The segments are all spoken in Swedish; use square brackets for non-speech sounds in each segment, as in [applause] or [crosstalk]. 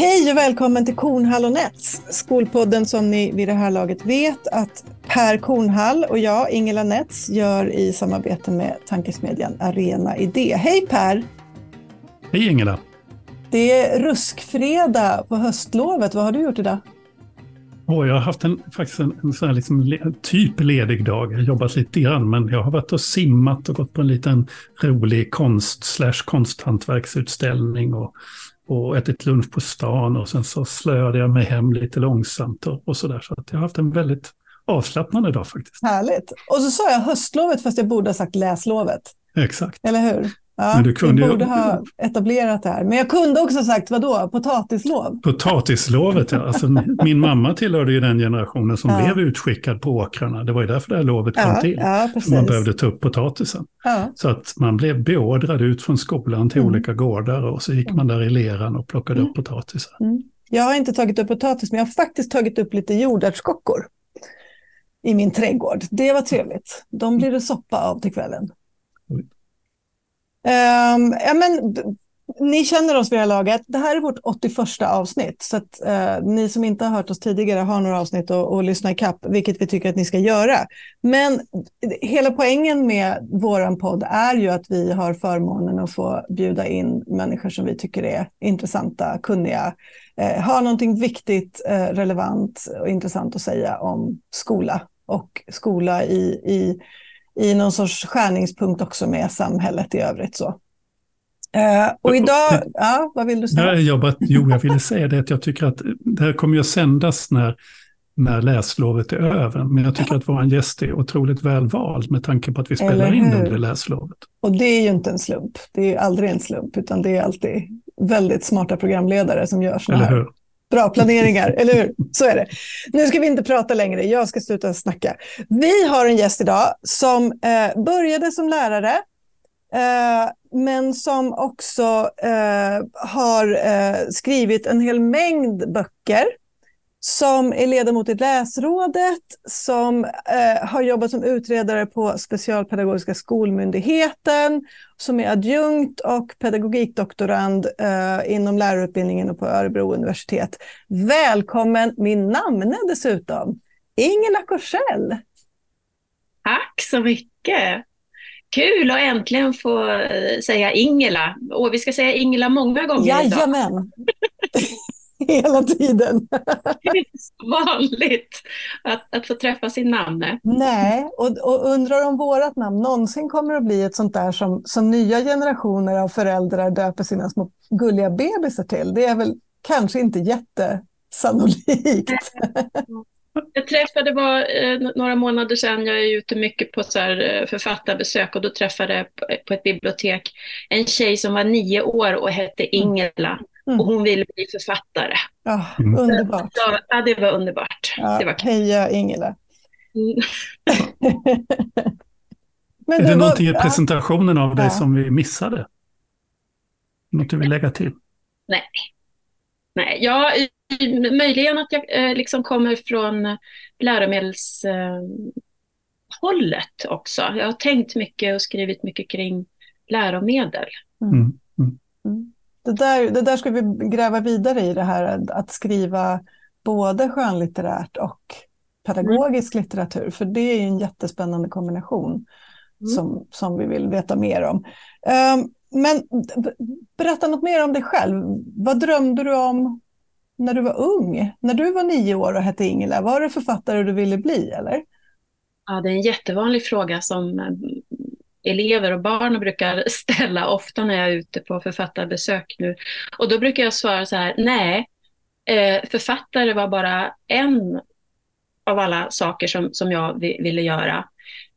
Hej och välkommen till Kornhall och Nets, skolpodden som ni vid det här laget vet att Per Kornhall och jag, Ingela Nets, gör i samarbete med tankesmedjan Arena Idé. Hej Per! Hej Ingela! Det är ruskfredag på höstlovet. Vad har du gjort idag? Oh, jag har haft en, faktiskt en, en sån liksom, typ ledig dag. Jag har jobbat lite grann, men jag har varit och simmat och gått på en liten rolig konst slash konsthantverksutställning och och ätit lunch på stan och sen så slöade jag mig hem lite långsamt och, och sådär. Så att jag har haft en väldigt avslappnande dag faktiskt. Härligt. Och så sa jag höstlovet fast jag borde ha sagt läslovet. Exakt. Eller hur? Ja, men du kunde vi borde ju... ha etablerat det här. Men jag kunde också sagt, vadå, potatislov? Potatislovet, ja. Alltså, [laughs] min mamma tillhörde ju den generationen som ja. blev utskickad på åkrarna. Det var ju därför det här lovet kom ja, till. Ja, man behövde ta upp potatisen. Så att man blev beordrad ut från skolan till mm. olika gårdar och så gick man där i leran och plockade mm. upp potatisar. Mm. Jag har inte tagit upp potatis, men jag har faktiskt tagit upp lite jordärtskockor i min trädgård. Det var trevligt. De blir det soppa av till kvällen. Um, ja, men, ni känner oss vid det här laget. Det här är vårt 81 avsnitt. Så att, uh, ni som inte har hört oss tidigare har några avsnitt att, att lyssna ikapp, vilket vi tycker att ni ska göra. Men hela poängen med vår podd är ju att vi har förmånen att få bjuda in människor som vi tycker är intressanta, kunniga, uh, har någonting viktigt, uh, relevant och intressant att säga om skola och skola i, i i någon sorts skärningspunkt också med samhället i övrigt. Så. Uh, och idag, ja, vad vill du säga? Nej, jag bara, jo, jag ville säga det att jag tycker att det här kommer ju att sändas när, när läslovet är över. Men jag tycker att vår gäst är otroligt väl vald med tanke på att vi spelar in under läslovet. Och det är ju inte en slump. Det är aldrig en slump, utan det är alltid väldigt smarta programledare som gör sådana här Bra planeringar, eller hur? Så är det. Nu ska vi inte prata längre, jag ska sluta snacka. Vi har en gäst idag som eh, började som lärare, eh, men som också eh, har eh, skrivit en hel mängd böcker som är ledamot i Läsrådet, som eh, har jobbat som utredare på Specialpedagogiska skolmyndigheten, som är adjunkt och pedagogikdoktorand eh, inom lärarutbildningen och på Örebro universitet. Välkommen, min namne dessutom, Ingela Korsell. Tack så mycket. Kul att äntligen få eh, säga Ingela. Och vi ska säga Ingela många gånger Jajamän. idag. [laughs] hela tiden. [laughs] Det är så vanligt att, att få träffa sin namne. Nej, och, och undrar om vårt namn någonsin kommer att bli ett sånt där som, som nya generationer av föräldrar döper sina små gulliga bebisar till. Det är väl kanske inte jättesannolikt. [laughs] Jag träffade, var eh, några månader sedan, jag är ute mycket på så här, eh, författarbesök och då träffade jag på ett bibliotek en tjej som var nio år och hette Ingela. Mm. Och hon ville bli författare. Ja, underbart. Så, ja, det var underbart. Ja, det var heja Ingela. Mm. [laughs] Men är det, det någonting i presentationen av dig ja. som vi missade? Något du vill lägga till? Nej. Nej, ja, möjligen att jag eh, liksom kommer från läromedelshållet eh, också. Jag har tänkt mycket och skrivit mycket kring läromedel. Mm. Mm. Mm det, där, det där ska vi gräva vidare i, det här att skriva både skönlitterärt och pedagogisk mm. litteratur, för det är en jättespännande kombination mm. som, som vi vill veta mer om. Um, men berätta något mer om dig själv. Vad drömde du om när du var ung? När du var nio år och hette Ingela, var det författare du ville bli eller? Ja, det är en jättevanlig fråga som elever och barn brukar [laughs] ställa ofta när jag är ute på författarbesök nu. Och då brukar jag svara så här, nej, eh, författare var bara en av alla saker som, som jag ville göra.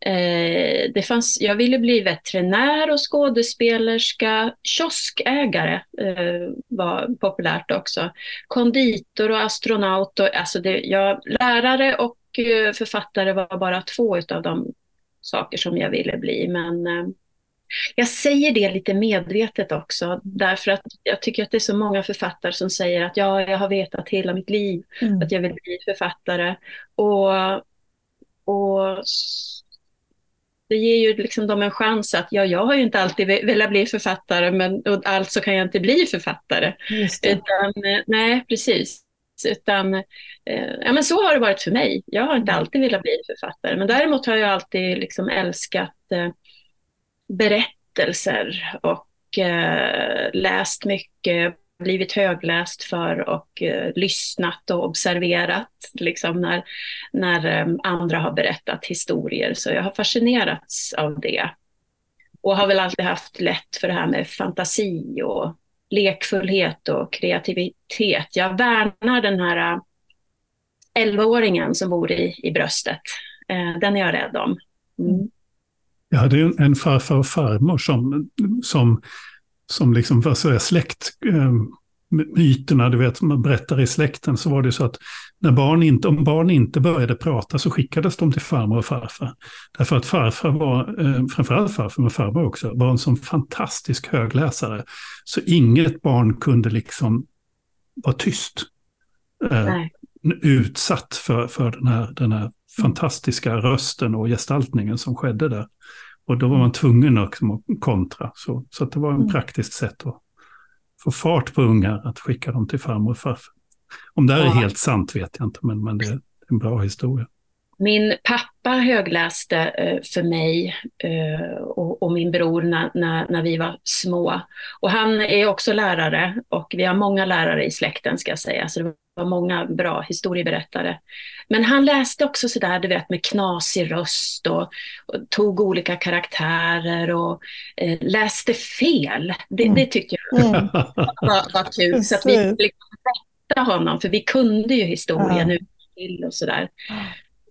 Eh, det fanns, jag ville bli veterinär och skådespelerska, kioskägare eh, var populärt också, konditor och astronaut. Och, alltså det, jag, lärare och eh, författare var bara två av de saker som jag ville bli. Men eh, jag säger det lite medvetet också, därför att jag tycker att det är så många författare som säger att ja, jag har vetat hela mitt liv mm. att jag vill bli författare. Och, och Det ger ju liksom dem en chans att, ja, jag har ju inte alltid velat bli författare, men och alltså kan jag inte bli författare. Utan, eh, nej, precis. Utan, eh, ja, men så har det varit för mig. Jag har inte alltid velat bli författare, men däremot har jag alltid liksom älskat eh, berättelser och eh, läst mycket, blivit högläst för och eh, lyssnat och observerat liksom när, när eh, andra har berättat historier. Så jag har fascinerats av det. Och har väl alltid haft lätt för det här med fantasi och lekfullhet och kreativitet. Jag värnar den här äh, 11-åringen som bor i, i bröstet. Eh, den är jag rädd om. Mm. mm. Jag hade en farfar och farmor som, som, som liksom var så släkt, ehm, myterna, du vet, man berättar i släkten, så var det så att när barn inte, om barn inte började prata så skickades de till farmor och farfar. Därför att farfar var, eh, framförallt farfar, men farmor också, var en sån fantastisk högläsare. Så inget barn kunde liksom vara tyst. Eh, utsatt för, för den, här, den här fantastiska rösten och gestaltningen som skedde där. Och då var man tvungen att kontra. Så, så det var en mm. praktiskt sätt att få fart på ungar, att skicka dem till farmor och farfar. Om det här ja. är helt sant vet jag inte, men, men det är en bra historia. Min pappa högläste eh, för mig eh, och, min bror när, vi var små. Och han är också lärare och vi har många lärare i släkten ska jag säga, så det var många bra historieberättare. Men han läste också sådär, du vet, med knasig röst och, och tog olika karaktärer och eh, läste fel. Det, mm. det tyckte jag mm. [laughs] var, var kul. Så att vi liksom rätta honom, för vi kunde ju historien ja. till och sådär.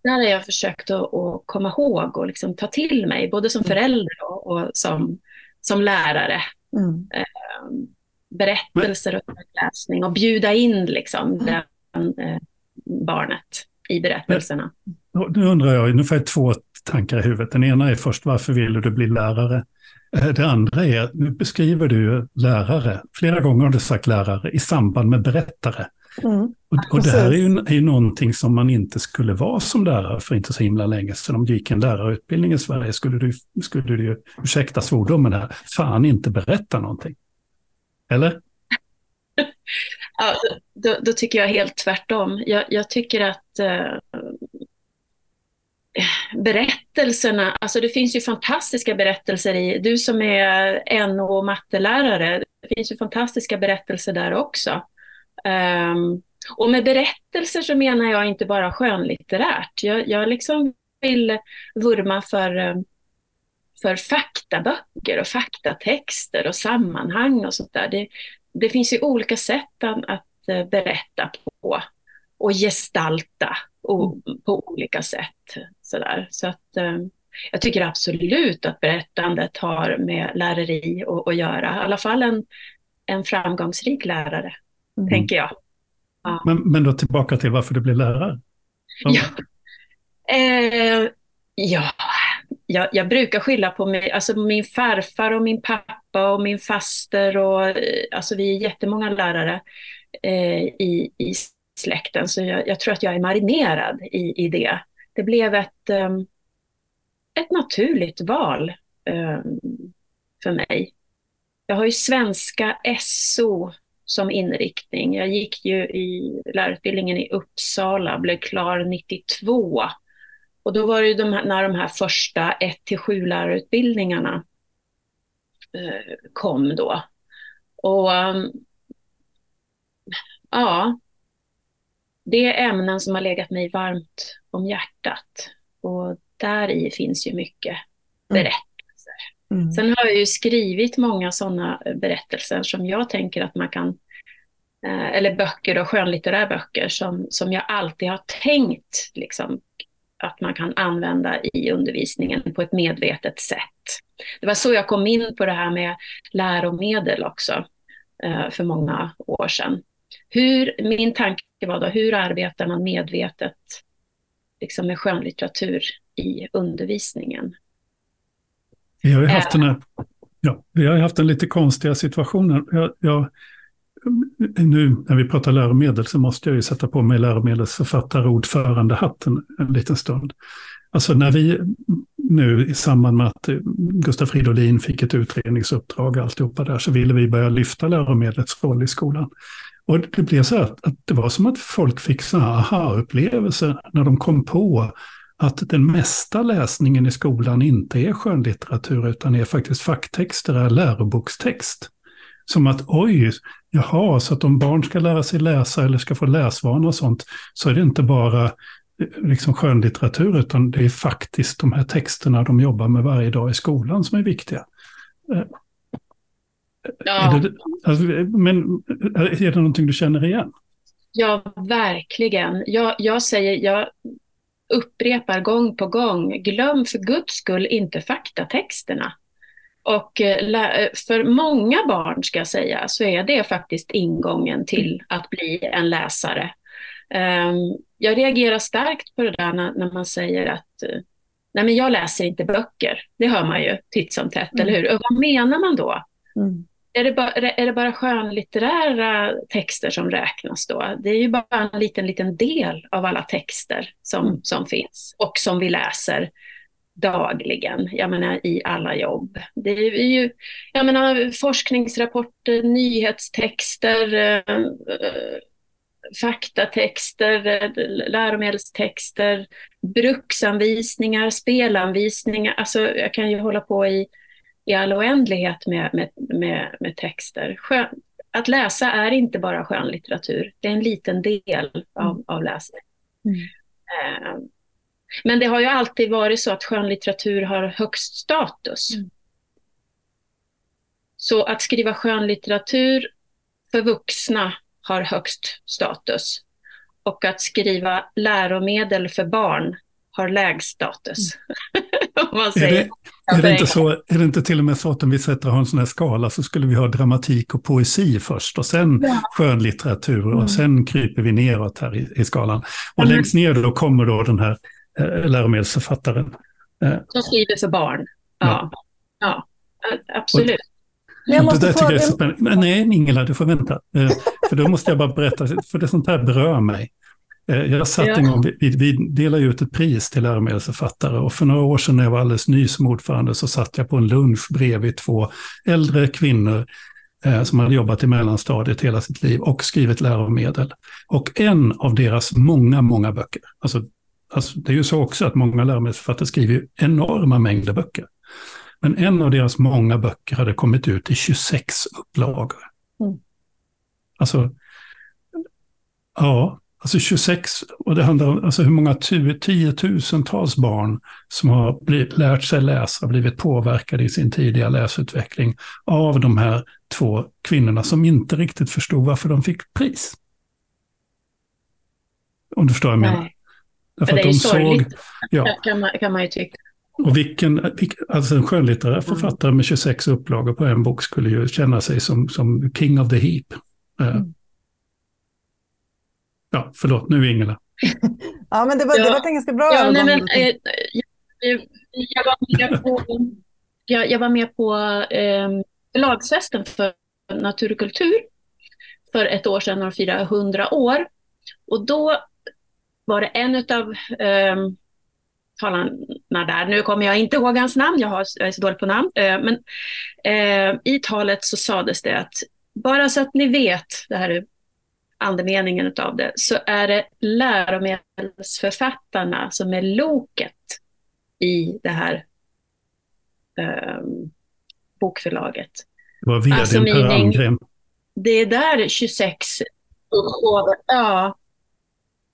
Där har jag försökt att, att komma ihåg och liksom ta till mig, både som mm. förälder och, och som, som lärare. Mm. Eh, berättelser och läsning och bjuda in liksom mm. den, eh, barnet i berättelserna. nu undrar jag, nu får jag två tankar i huvudet. Den ena är först, varför ville du bli lärare? Eh, det andra är, nu beskriver du lärare, flera gånger har du sagt lärare, i samband med berättare. Mm. Och, och det här är ju, är ju någonting som man inte skulle vara som lärare för inte så himla länge sedan. Om du gick en lärarutbildning i Sverige skulle du, skulle du ju, ursäkta svordomen här, fan inte berätta någonting. Eller? [laughs] ja, då, då, tycker jag helt tvärtom. Jag, jag tycker att eh, berättelserna, alltså det finns ju fantastiska berättelser i, du som är NO och mattelärare, det finns ju fantastiska berättelser där också. Um, och med berättelser så menar jag inte bara skönlitterärt. Jag, jag liksom vill vurma för, eh, för faktaböcker och faktatexter och sammanhang och sånt där. Det, det finns ju olika sätt att, att eh, berätta på och gestalta och, på olika sätt. Sådär. Så att, eh, jag tycker absolut att berättandet har med läreri att, att göra. I alla fall en, en framgångsrik lärare, mm. tänker jag. Ja. Men, men då tillbaka till varför du blev lärare? Ja. Eh, ja, jag, jag, brukar skylla på mig, alltså min farfar och min pappa och min faster och eh, alltså vi är jättemånga lärare eh, i, i släkten så jag, jag, tror att jag är marinerad i, i det. Det blev ett, um, ett naturligt val um, för mig. Jag har ju svenska SO som inriktning. Jag gick ju i lärarutbildningen i Uppsala, blev klar 92 och då var det de här, när de här första 1 7 lärarutbildningarna eh, kom då. Och um, ja, det är ämnen som har legat mig varmt om hjärtat. Och där i finns ju mycket mm. Mm. Sen har jag ju skrivit många sådana berättelser som jag tänker att man kan, eh, eller böcker och skönlitterära böcker som, som jag alltid har tänkt liksom, att man kan använda i undervisningen på ett medvetet sätt. Det var så jag kom in på det här med läromedel också eh, för många år sedan. Hur, min tanke var då, hur arbetar man medvetet liksom med skönlitteratur i undervisningen? Vi har ju haft, den här, ja, vi har haft en lite konstiga situationen. Jag, jag, nu när vi pratar läromedel så måste jag ju sätta på mig läromedelsförfattarordförandehatten en liten stund. Alltså när vi nu i samband med att Gustav Fridolin fick ett utredningsuppdrag och alltihopa där så ville vi börja lyfta läromedlets roll i skolan. Och det blev så att, att det var som att folk fick sådana aha-upplevelser när de kom på att den mesta läsningen i skolan inte är skönlitteratur utan är faktiskt facktexter, är lärobokstext. Som att oj, jaha, så att om barn ska lära sig läsa eller ska få läsvana och sånt så är det inte bara liksom skönlitteratur utan det är faktiskt de här texterna de jobbar med varje dag i skolan som är viktiga. Eh, ja. Är det, alltså, men är det någonting du känner igen? Ja, verkligen. Jag, jag säger, jag upprepar gång på gång, glöm för guds skull inte faktatexterna. Och eh, för många barn, ska jag säga, så är det faktiskt ingången till att bli en läsare. Ehm, jag reagerar starkt på det där när, när man säger att eh, nej men jag läser inte böcker. Det hör man ju titt som tätt, mm. eller hur? Och vad menar man då? Mm. Är, det bara, är det bara skönlitterära texter som räknas då? Det är ju bara en liten, liten del av alla texter som, mm. som finns och som vi läser dagligen, jag menar i alla jobb. Det är ju, jag menar forskningsrapporter, nyhetstexter, eh, faktatexter, läromedelstexter, bruksanvisningar, spelanvisningar. Alltså jag kan ju hålla på i, i all oändlighet med, med, med, med texter. Skön, att läsa är inte bara skönlitteratur, det är en liten del av, mm. av läsning. Mm. Eh, men det har ju alltid varit så att skönlitteratur har högst status. Mm. Så att skriva skönlitteratur för vuxna har högst status. Och att skriva läromedel för barn har lägst status. Mm. [laughs] är, det, är, det inte så, är det inte till och med så att om vi sätter en sån här skala så skulle vi ha dramatik och poesi först och sen ja. skönlitteratur och mm. sen kryper vi neråt här i, i skalan. Och mm. längst ner då kommer då den här eh, läromedelsförfattaren. Eh. Som skriver för barn. Ja, ja. ja absolut. Och, jag måste det där tycker jag är så spännande. Nej, Ingela, du får vänta. Eh, för då måste jag bara berätta, för det sånt här berör mig. Eh, jag satt ja. en gång, vi, vi delade ut ett pris till läromedelsförfattare och för några år sedan när jag var alldeles ny som ordförande så satt jag på en lunch bredvid två äldre kvinnor eh, som hade jobbat i mellanstadiet hela sitt liv och skrivit läromedel. Och en av deras många, många böcker, alltså, alltså det är ju så också att många läromedelsförfattare skriver enorma mängder böcker. Men en av deras många böcker hade kommit ut i 26 upplagor. Mm. Alltså, ja, alltså 26, och det handlar om alltså hur många tiotusentals barn som har blivit, lärt sig läsa, blivit påverkade i sin tidiga läsutveckling av de här två kvinnorna som inte riktigt förstod varför de fick pris. Om du förstår vad jag menar. Därför det är att de sorgligt, såg, ja, kan, man, kan man ju tycka. Och vilken, alltså en skönlitterär mm. författare med 26 upplagor på en bok skulle ju känna sig som, som king of the heap. Eh, mm. Ja, förlåt, nu är Ingela. [laughs] ja, men det var, ja. det var en ganska bra ja, nej, men, eh, jag, jag, var med på, jag, jag var med på eh, förlagsfesten för natur och kultur för ett år sedan och firade 100 år. Och då var det en av eh, talarna där. Nu kommer jag inte ihåg hans namn, jag, har, jag är så dålig på namn. Eh, men eh, i talet så sades det att bara så att ni vet, det här är andemeningen av det, så är det läromedelsförfattarna som är loket i det här eh, bokförlaget. Det var vdn alltså, Per Almgren. Det är där 26 Ja.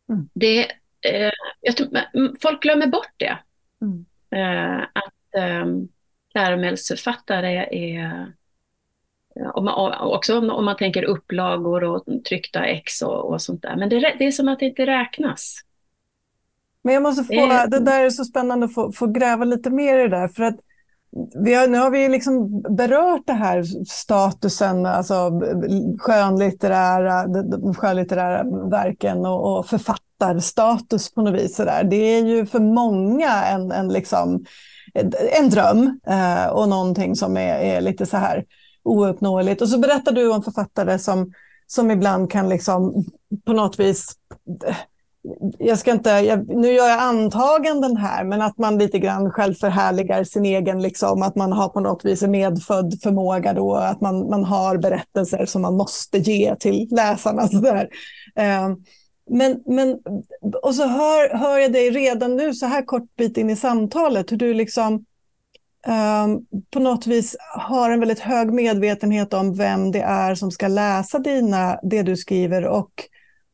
Mm. Det, eh, jag tror, folk glömmer bort det. Mm. Eh, att eh, läromedelsförfattare är om man, också om, om, man tänker upplagor och tryckta ex och, och sånt där. Men det, det, är som att det inte räknas. Men jag måste få, det, det där är så spännande att få, få, gräva lite mer i det där. För att vi har, nu har vi liksom berört det här statusen, alltså skönlitterära, de skönlitterära verken och, och författarstatus på något vis. Sådär. Det är ju för många en, en, liksom, en dröm eh, och någonting som är, är lite så här ouppnåeligt. Och så berättar du om författare som, som ibland kan liksom på något vis jag ska inte, jag, nu gör jag antaganden här, men att man lite grann själv förhärligar sin egen, liksom, att man har på något vis en medfödd förmåga då, att man, man har berättelser som man måste ge till läsarna. Så där. Eh, men, men, och så hör, hör jag dig redan nu, så här kort bit in i samtalet, hur du liksom eh, Ehm, på något vis har en väldigt hög medvetenhet om vem det är som ska läsa dina, det du skriver och,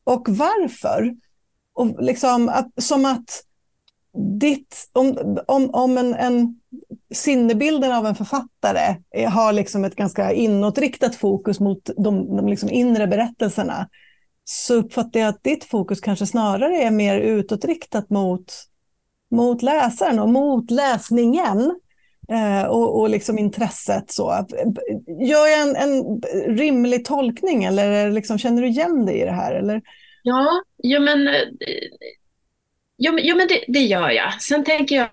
och varför. Och liksom att, som att ditt, om, om, om en, en sinnebilden av en författare har liksom ett ganska inåtriktat fokus mot de, de liksom inre berättelserna, så uppfattar jag att ditt fokus kanske snarare är mer utåtriktat mot, mot läsaren och mot läsningen. Eh, och, och liksom intresset. Så. Gör jag en, en rimlig tolkning eller liksom, känner du igen dig i det här? Eller? Ja, jo men, eh, jo, jo, men det, det gör jag. Sen tänker jag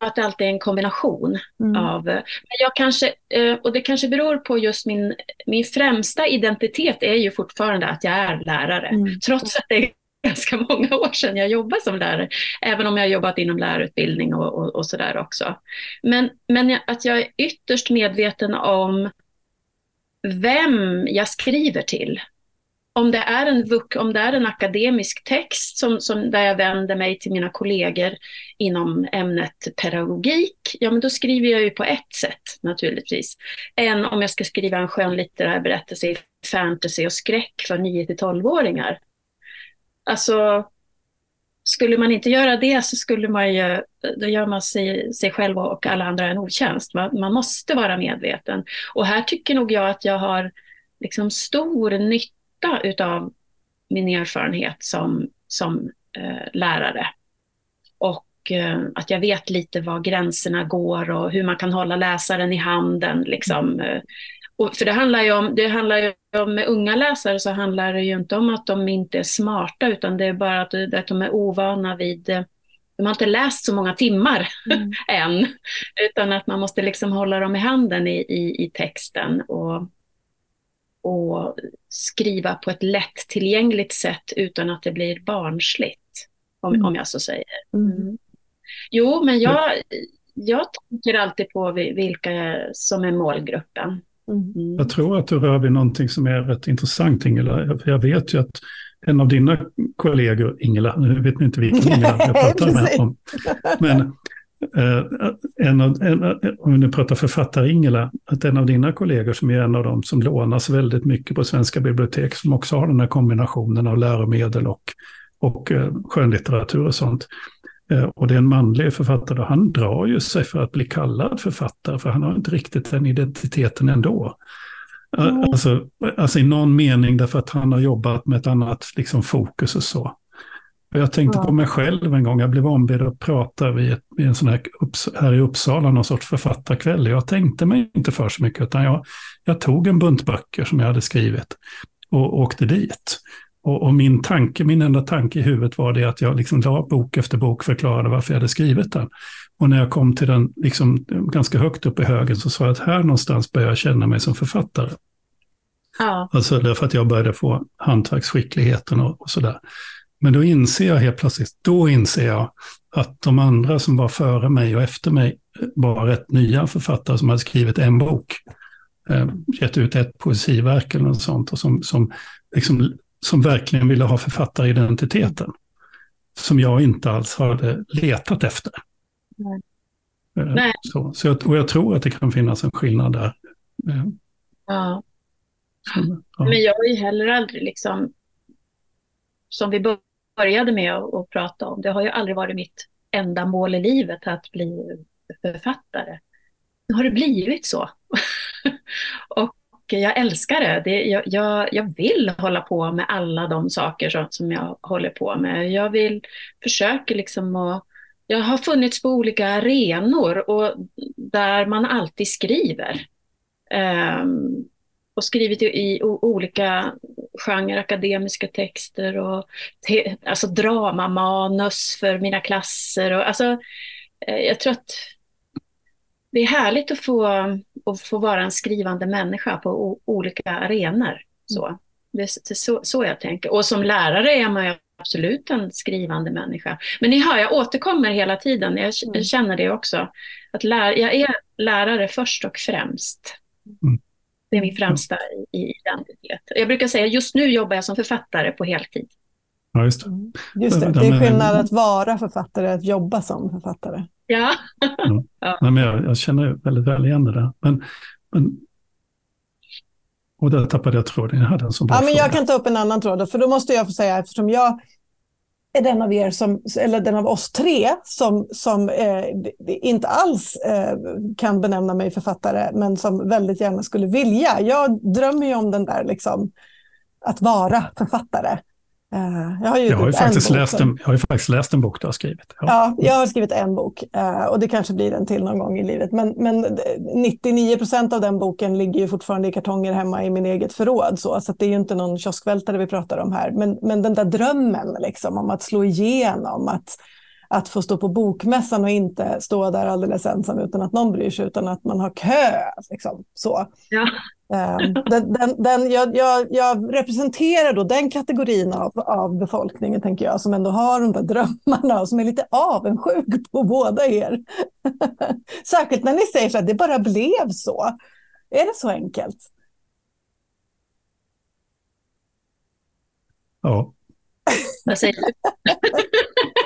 att det alltid är en kombination mm. av... Eh, jag kanske, eh, och det kanske beror på just min, min främsta identitet är ju fortfarande att jag är lärare. Mm. Trots att det ganska många år sedan jag jobbade som lärare. Även om jag har jobbat inom lärarutbildning och, och, och sådär också. Men, men att jag är ytterst medveten om vem jag skriver till om det är en, om det är en akademisk text som, som där jag vänder mig till mina kollegor inom ämnet pedagogik, ja men då skriver jag ju på ett sätt naturligtvis. Än om jag ska skriva en skönlitterär berättelse i fantasy och skräck för 9 12-åringar. Alltså, skulle man inte göra det så skulle man ju, då gör man sig, sig själv och alla andra en otjänst. Man, man måste vara medveten. Och här tycker nog jag att jag har liksom stor nytta av utav min erfarenhet som, som eh, lärare. Och eh, att jag vet lite var gränserna går och hur man kan hålla läsaren i handen. Liksom. Eh, och för det handlar ju om, det handlar ju om, med unga läsare så handlar det ju inte om att de inte är smarta, utan det är bara att, att de är ovana vid eh, de har inte läst så många timmar mm. [laughs] än, utan att man måste liksom hålla dem i handen i, i, i texten. Och, och skriva på ett lättillgängligt sätt utan att det blir barnsligt, om, mm. om jag så säger. Mm. mm. Jo, men jag, jag tänker alltid på vilka som är målgruppen. Mm. Jag tror att du rör vid någonting som är rätt intressant, Ingela. Jag vet ju att en av dina kollegor, Ingela, nu vet ni inte vilken [laughs] Ingela jag pratar med om, men Eh, en av, en, om vi nu pratar författare-Ingela, att en av dina kollegor som är en av dem som lånas väldigt mycket på svenska bibliotek, som också har den här kombinationen av läromedel och, och eh, skönlitteratur och sånt. Eh, och det är en manlig författare, och han drar ju sig för att bli kallad författare, för han har inte riktigt den identiteten ändå. Mm. Alltså, alltså i någon mening därför att han har jobbat med ett annat liksom, fokus och så. Jag tänkte på mig själv en gång, jag blev ombedd att prata vid, vid en sån här, här i Uppsala, någon sorts författarkväll. Jag tänkte mig inte för så mycket, utan jag, jag tog en bunt böcker som jag hade skrivit och åkte dit. Och, och, min tanke, min enda tanke i huvudet var det att jag liksom la bok efter bok förklarade varför jag hade skrivit den. Och när jag kom till den liksom, ganska högt upp i högen så sa jag att här någonstans börjar jag känna mig som författare. Ja. Alltså därför att jag började få hantverksskickligheten och, och sådär. Men då inser jag helt plötsligt, då inser jag att de andra som var före mig och efter mig var rätt nya författare som hade skrivit en bok. Eh, gett ut ett poesiverk eller något sånt och som, som, liksom, som verkligen ville ha författaridentiteten. Som jag inte alls hade letat efter. Nej. Eh, Nej. Så, så jag, och jag tror att det kan finnas en skillnad där. Eh, ja. Ja. Men jag har ju heller aldrig liksom som vi började med att prata om. Det har ju aldrig varit mitt enda mål i livet att bli författare. Nu har det blivit så. [laughs] och jag älskar det. det jag, jag, jag, vill hålla på med alla de saker som, som jag håller på med. Jag vill försöka liksom att jag har funnits på olika arenor och där man alltid skriver. Um, och skrivit i, i olika genrer, akademiska texter och te, alltså dramamanus för mina klasser. Och, alltså, eh, jag tror att det är härligt att få, att få vara en skrivande människa på olika arenor. Så. det är så, så jag tänker. Och som lärare är man ju absolut en skrivande människa. Men ni hör, jag återkommer hela tiden. Jag mm. känner det också. Att lär, jag är lärare först och främst. Mm. Det är min främsta identitet. Jag brukar säga just nu jobbar jag som författare på heltid. Ja, just det. Just det. det är skillnad att vara författare att jobba som författare. Ja. ja. ja. [laughs] Nej, men jag, jag, känner väldigt väl igen det där. Men, men och där tappade jag tråden. Jag hade en sån bra ja, men Jag kan ta upp en annan tråd, för då måste jag få säga, eftersom jag är den av er som, eller den av oss tre som, som eh, inte alls eh, kan benämna mig författare, men som väldigt gärna skulle vilja. Jag drömmer ju om den där, liksom, att vara författare. Uh, jag, har ju jag, har ju faktiskt läst en, jag har ju faktiskt läst en bok du har skrivit. Ja, ja jag har skrivit en bok uh, och det kanske blir en till någon gång i livet. Men, men 99 procent av den boken ligger ju fortfarande i kartonger hemma i min eget förråd. Så, så det är ju inte någon kioskvältare vi pratar om här. Men, men den där drömmen liksom, om att slå igenom, att, att få stå på bokmässan och inte stå där alldeles ensam utan att någon bryr sig, utan att man har kö. Liksom, så. Ja. Ehm, [laughs] den, den, den, jag, jag, jag, representerar då den kategorin av, av befolkningen, tänker jag, som ändå har de där drömmarna och som är lite avundsjuk på båda er. [laughs] Särskilt när ni säger så att det bara blev så. Är det så enkelt? Ja. Vad säger du? [laughs]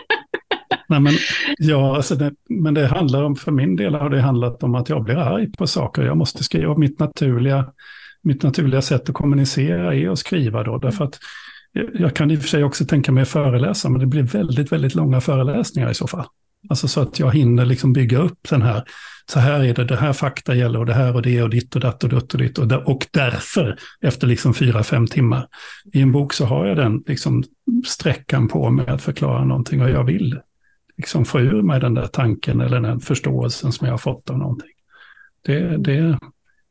Nej, men, ja, alltså det, men det handlar om, för min del har det handlat om att jag blir arg på saker. Jag måste skriva mitt naturliga, mitt naturliga sätt att kommunicera är att skriva då. Därför att jag kan i och för sig också tänka mig att föreläsa, men det blir väldigt, väldigt långa föreläsningar i så fall. Alltså så att jag hinner liksom bygga upp den här, så här är det, det här fakta gäller och det här och det och ditt och datt och dutt och ditt. Och, där, och därför, efter liksom fyra, fem timmar, i en bok så har jag den liksom sträckan på mig att förklara någonting och jag vill liksom få ur mig den där tanken eller den förståelsen som jag har fått av någonting. Det, det,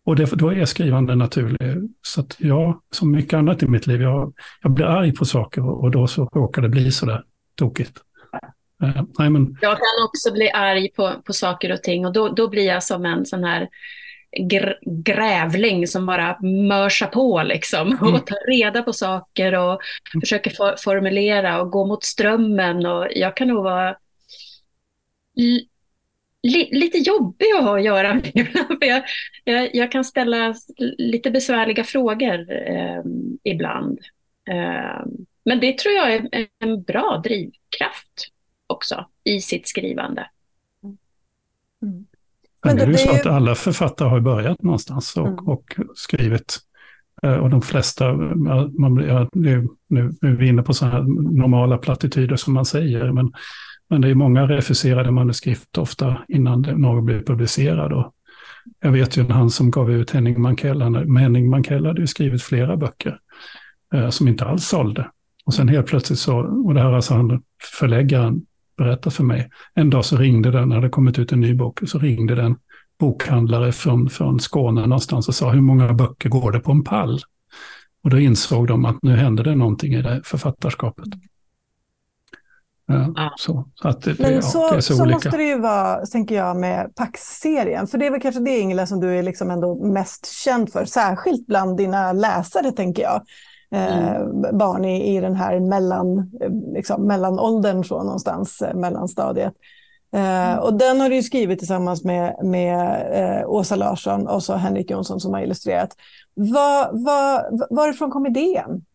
och det, då är skrivande naturligt. Så att jag, som mycket annat i mitt liv, jag, jag blir arg på saker och då så råkar det bli sådär tokigt. Uh, nej, men... Jag kan också bli arg på, på saker och ting och då, då blir jag som en sån här gr grävling som bara mörsar på liksom mm. och tar reda på saker och mm. försöker for formulera och gå mot strömmen och jag kan nog vara li, lite jobbig att ha att göra med. [laughs] För jag, jag, jag, kan ställa lite besvärliga frågor eh, ibland. Eh, men det tror jag är en bra drivkraft också i sitt skrivande. Mm. Men det, är ju så att alla författare har börjat någonstans och, mm. och skrivit. Eh, och de flesta, man, ja, nu, nu är vi inne på sådana här normala plattityder som man säger, men men det är många refuserade manuskript ofta innan någon blir publicerad. Och jag vet ju han som gav ut Henning Mankell, Henning Mankell hade ju skrivit flera böcker eh, som inte alls sålde. Och sen helt plötsligt så, och det här har alltså han, förläggaren berättat för mig, en dag så ringde den, när det kommit ut en ny bok, så ringde den bokhandlare från, från Skåne någonstans och sa hur många böcker går det på en pall? Och då insåg de att nu händer det någonting i det författarskapet. Ja, så, så att det, Men ja, så, det så, så måste det ju vara, tänker jag, med Pax-serien. För det är väl kanske det, Ingela, som du är liksom ändå mest känd för. Särskilt bland dina läsare, tänker jag. Eh, mm. barn i, i den här mellan, liksom, mellanåldern, så någonstans, eh, mellanstadiet. Eh, mm. och den har du skrivit tillsammans med, med eh, Åsa Larsson och så Henrik Jonsson som har illustrerat. Var, var, varifrån kom idén?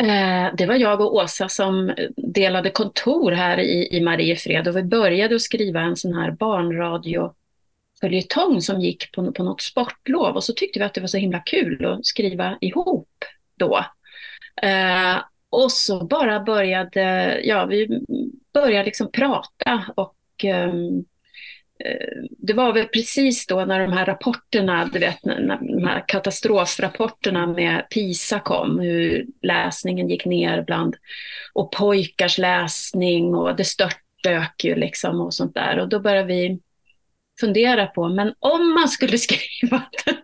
Eh, det var jag och Åsa som delade kontor här i, i Mariefred och vi började att skriva en sån här barnradio följetong som gick på, på något sportlov och så tyckte vi att det var så himla kul att skriva ihop då. Eh, och så bara började, ja vi började liksom prata och um, Eh, Eh, det var väl precis då när de här rapporterna, du vet, när de här katastrofrapporterna med PISA kom, hur läsningen gick ner bland, och pojkars läsning och det störtdök ju liksom och sånt där. Och då började vi fundera på, men om man skulle [laughs] skriva den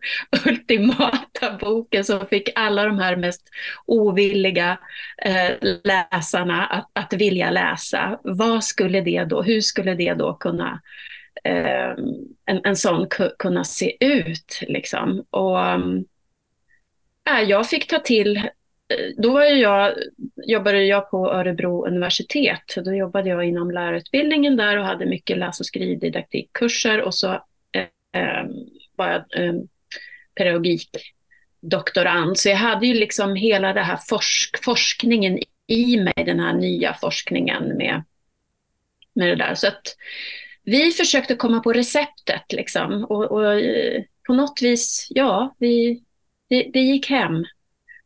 ultimata boken som fick alla de här mest ovilliga eh, läsarna att, att vilja läsa, vad skulle det då, hur skulle det då kunna eh, en, en sån kunna se ut. Liksom. Och, eh, äh, jag fick ta till, eh, då var jag, jobbade jag på Örebro universitet. Då jobbade jag inom lärarutbildningen där och hade mycket läs och skrivdidaktikkurser och så eh var jag eh, pedagogikdoktorand. Så jag hade ju liksom hela den här forsk forskningen i mig, den här nya forskningen med, med det där. Så att vi försökte komma på receptet liksom. Och, och eh, på något vis, ja, vi, det, det gick hem.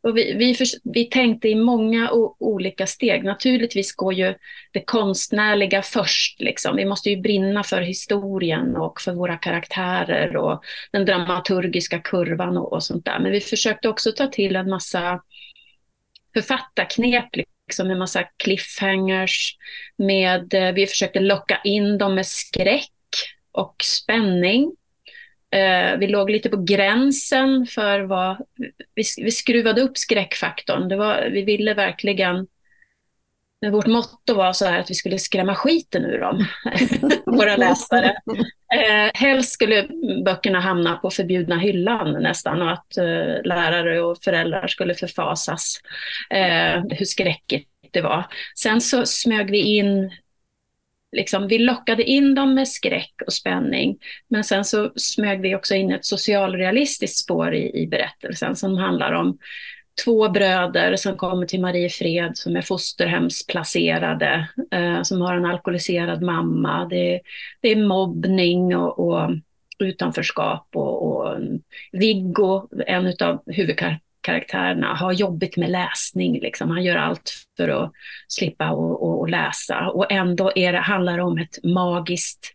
Och vi, vi, för, vi tänkte i många o, olika steg. Naturligtvis går ju det konstnärliga först. Liksom. Vi måste ju brinna för historien och för våra karaktärer och den dramaturgiska kurvan och, och sånt där. Men vi försökte också ta till en massa författarknep, liksom, med massa cliffhangers. Med, eh, vi försökte locka in dem med skräck och spänning. Eh, vi låg lite på gränsen för vad... Vi, vi skruvade upp skräckfaktorn. Det var, vi ville verkligen... Men Vårt motto var så här att vi skulle skrämma skiten ur dem, [laughs] våra läsare. Eh, helst skulle böckerna hamna på förbjudna hyllan nästan och att eh, lärare och föräldrar skulle förfasas eh, hur skräckigt det var. Sen så smög vi in liksom, vi lockade in dem med skräck och spänning. Men sen så smög vi också in ett socialrealistiskt spår i, i berättelsen som handlar om två bröder som kommer till Mariefred som är fosterhemsplacerade, eh, som har en alkoholiserad mamma. Det, det är mobbning och, och utanförskap och, och Viggo, en av huvudkaraktärerna, har jobbigt med läsning. Liksom. Han gör allt för att slippa och, och, och läsa. Och ändå är det, handlar det om ett magiskt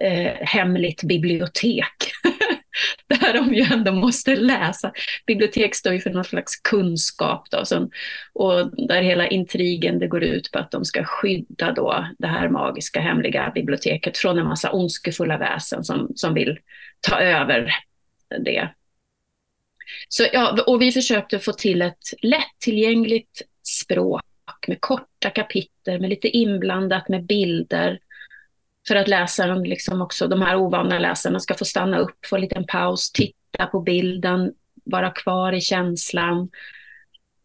eh, hemligt bibliotek. [laughs] [laughs] där de ju ändå måste läsa. Bibliotek står ju för någon slags kunskap då, som, och där hela intrigen det går ut på att de ska skydda då det här magiska hemliga biblioteket från en massa ondskefulla väsen som, som vill ta över det. Så, ja, och vi försökte få till ett lättillgängligt språk med korta kapitel, med lite inblandat med bilder. För att läsaren, liksom också, de här ovana läsarna ska få stanna upp, få en liten paus, titta på bilden, vara kvar i känslan.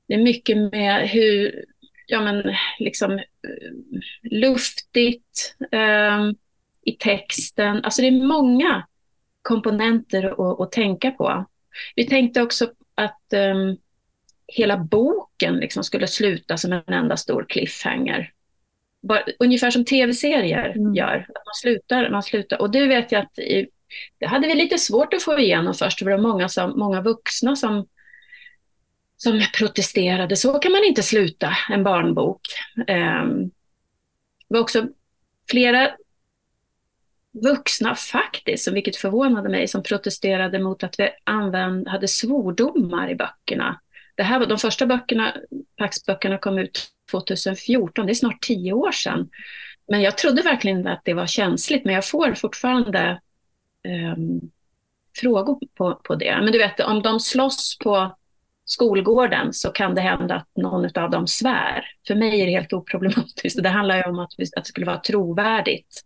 Det är mycket med hur, ja men liksom eh, luftigt eh, i texten. Alltså det är många komponenter att, att tänka på. Vi tänkte också att eh, hela boken liksom skulle sluta som en enda stor cliffhanger. Bara, ungefär som tv-serier mm. gör. Att man, slutar, man slutar. Och det vet jag att i, det hade vi lite svårt att få igenom först. Det var många, som, många vuxna som, som protesterade. Så kan man inte sluta en barnbok. Um, det var också flera vuxna faktiskt, vilket förvånade mig, som protesterade mot att vi använd, hade svordomar i böckerna. Det här var de första böckerna, Pax-böckerna kom ut 2014, det är snart tio år sedan. Men jag trodde verkligen att det var känsligt, men jag får fortfarande um, frågor på, på det. Men du vet, om de slåss på skolgården så kan det hända att någon av dem svär. För mig är det helt oproblematiskt. Det handlar ju om att, att det skulle vara trovärdigt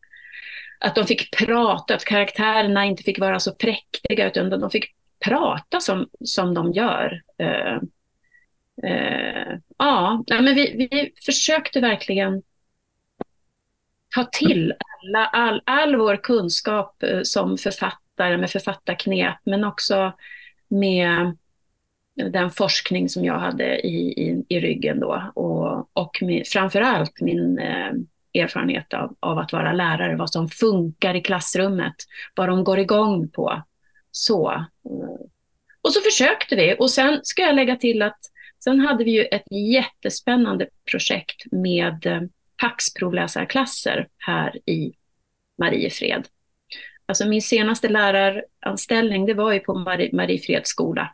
att de fick prata, att karaktärerna inte fick vara så präktiga utan de fick prata som, som de gör. Eh, Eh, ja, men vi, vi försökte verkligen ta till alla, all, all vår kunskap eh, som författare med författarknep men också med den forskning som jag hade i, i, i ryggen då och, och med, framförallt min eh, erfarenhet av, av att vara lärare, vad som funkar i klassrummet, vad de går igång på. Så. Eh, och så försökte vi och sen ska jag lägga till att sen hade vi ju ett jättespännande projekt med eh, Pax-provläsarklasser här i Mariefred. Alltså min senaste läraranställning det var ju på Marie, Mariefreds skola.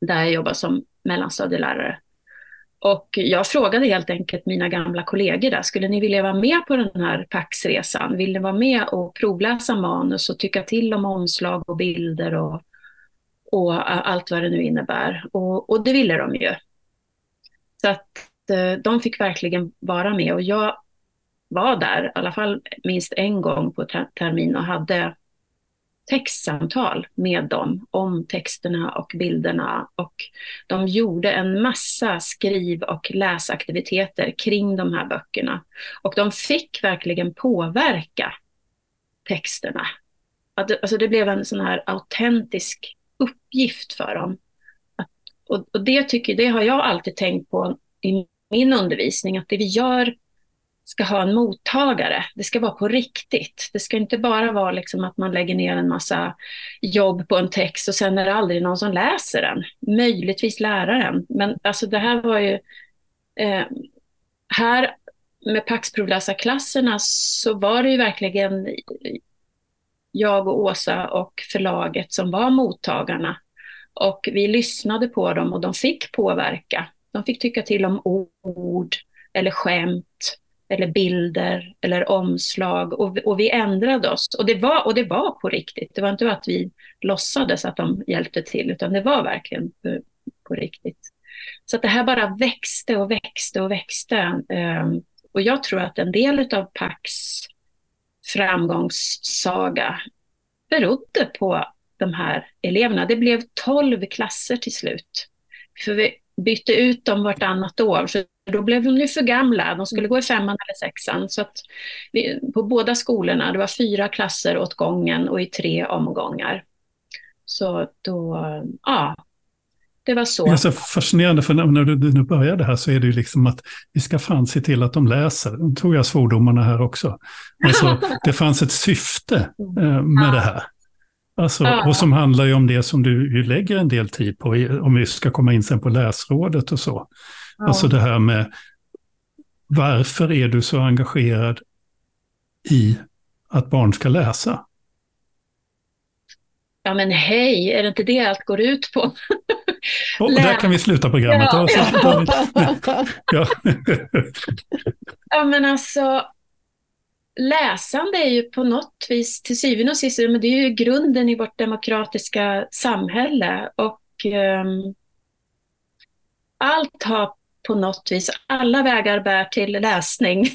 Där jag jobbar som mellanstadielärare. Och jag frågade helt enkelt mina gamla kollegor där, skulle ni vilja vara med på den här Paxresan? Vill ni vara med och provläsa manus och tycka till om omslag och bilder och, och allt vad det nu innebär? Och, och det ville de ju. Så att eh, de fick verkligen vara med och jag var där, i alla fall minst en gång på termin och hade textsamtal med dem om texterna och bilderna och de gjorde en massa skriv och läsaktiviteter kring de här böckerna. Och de fick verkligen påverka texterna. Alltså det blev en sån här autentisk uppgift för dem. och, och det, tycker, det har jag alltid tänkt på i min undervisning, att det vi gör ska ha en mottagare. Det ska vara på riktigt. Det ska inte bara vara liksom att man lägger ner en massa jobb på en text och sen är det aldrig någon som läser den. Möjligtvis läraren. Men alltså det här var ju... Eh, här med Pax klasserna så var det ju verkligen jag och Åsa och förlaget som var mottagarna. Och vi lyssnade på dem och de fick påverka. De fick tycka till om ord eller skämt eller bilder eller omslag och, och vi ändrade oss. Och det, var, och det var på riktigt. Det var inte att vi låtsades att de hjälpte till utan det var verkligen på, på riktigt. Så att det här bara växte och växte och växte. Um, och jag tror att en del av Pax framgångssaga berodde på de här eleverna. Det blev tolv klasser till slut. För vi bytte ut dem vartannat år, för då blev de ju för gamla. De skulle gå i femman eller sexan. Så att vi, på båda skolorna, det var fyra klasser åt gången och i tre omgångar. Så då, ja, det var så. Det är så fascinerande, för när du nu började här så är det ju liksom att vi ska fan se till att de läser. Nu tog jag svordomarna här också. Alltså, det fanns ett syfte eh, med det här. Alltså. Och som handlar ju om det som du ju lägger en del tid på, om vi ska komma in sen på läsrådet och så. Alltså det här med varför är du så engagerad i att barn ska läsa? Ja men hej, är det inte det allt går ut på? Och där kan vi sluta programmet. Ja, ja. ja. ja men alltså, läsande är ju på något vis, till syvende och sist, men det är ju grunden i vårt demokratiska samhälle. Och um, allt har på något vis, alla vägar bär till läsning.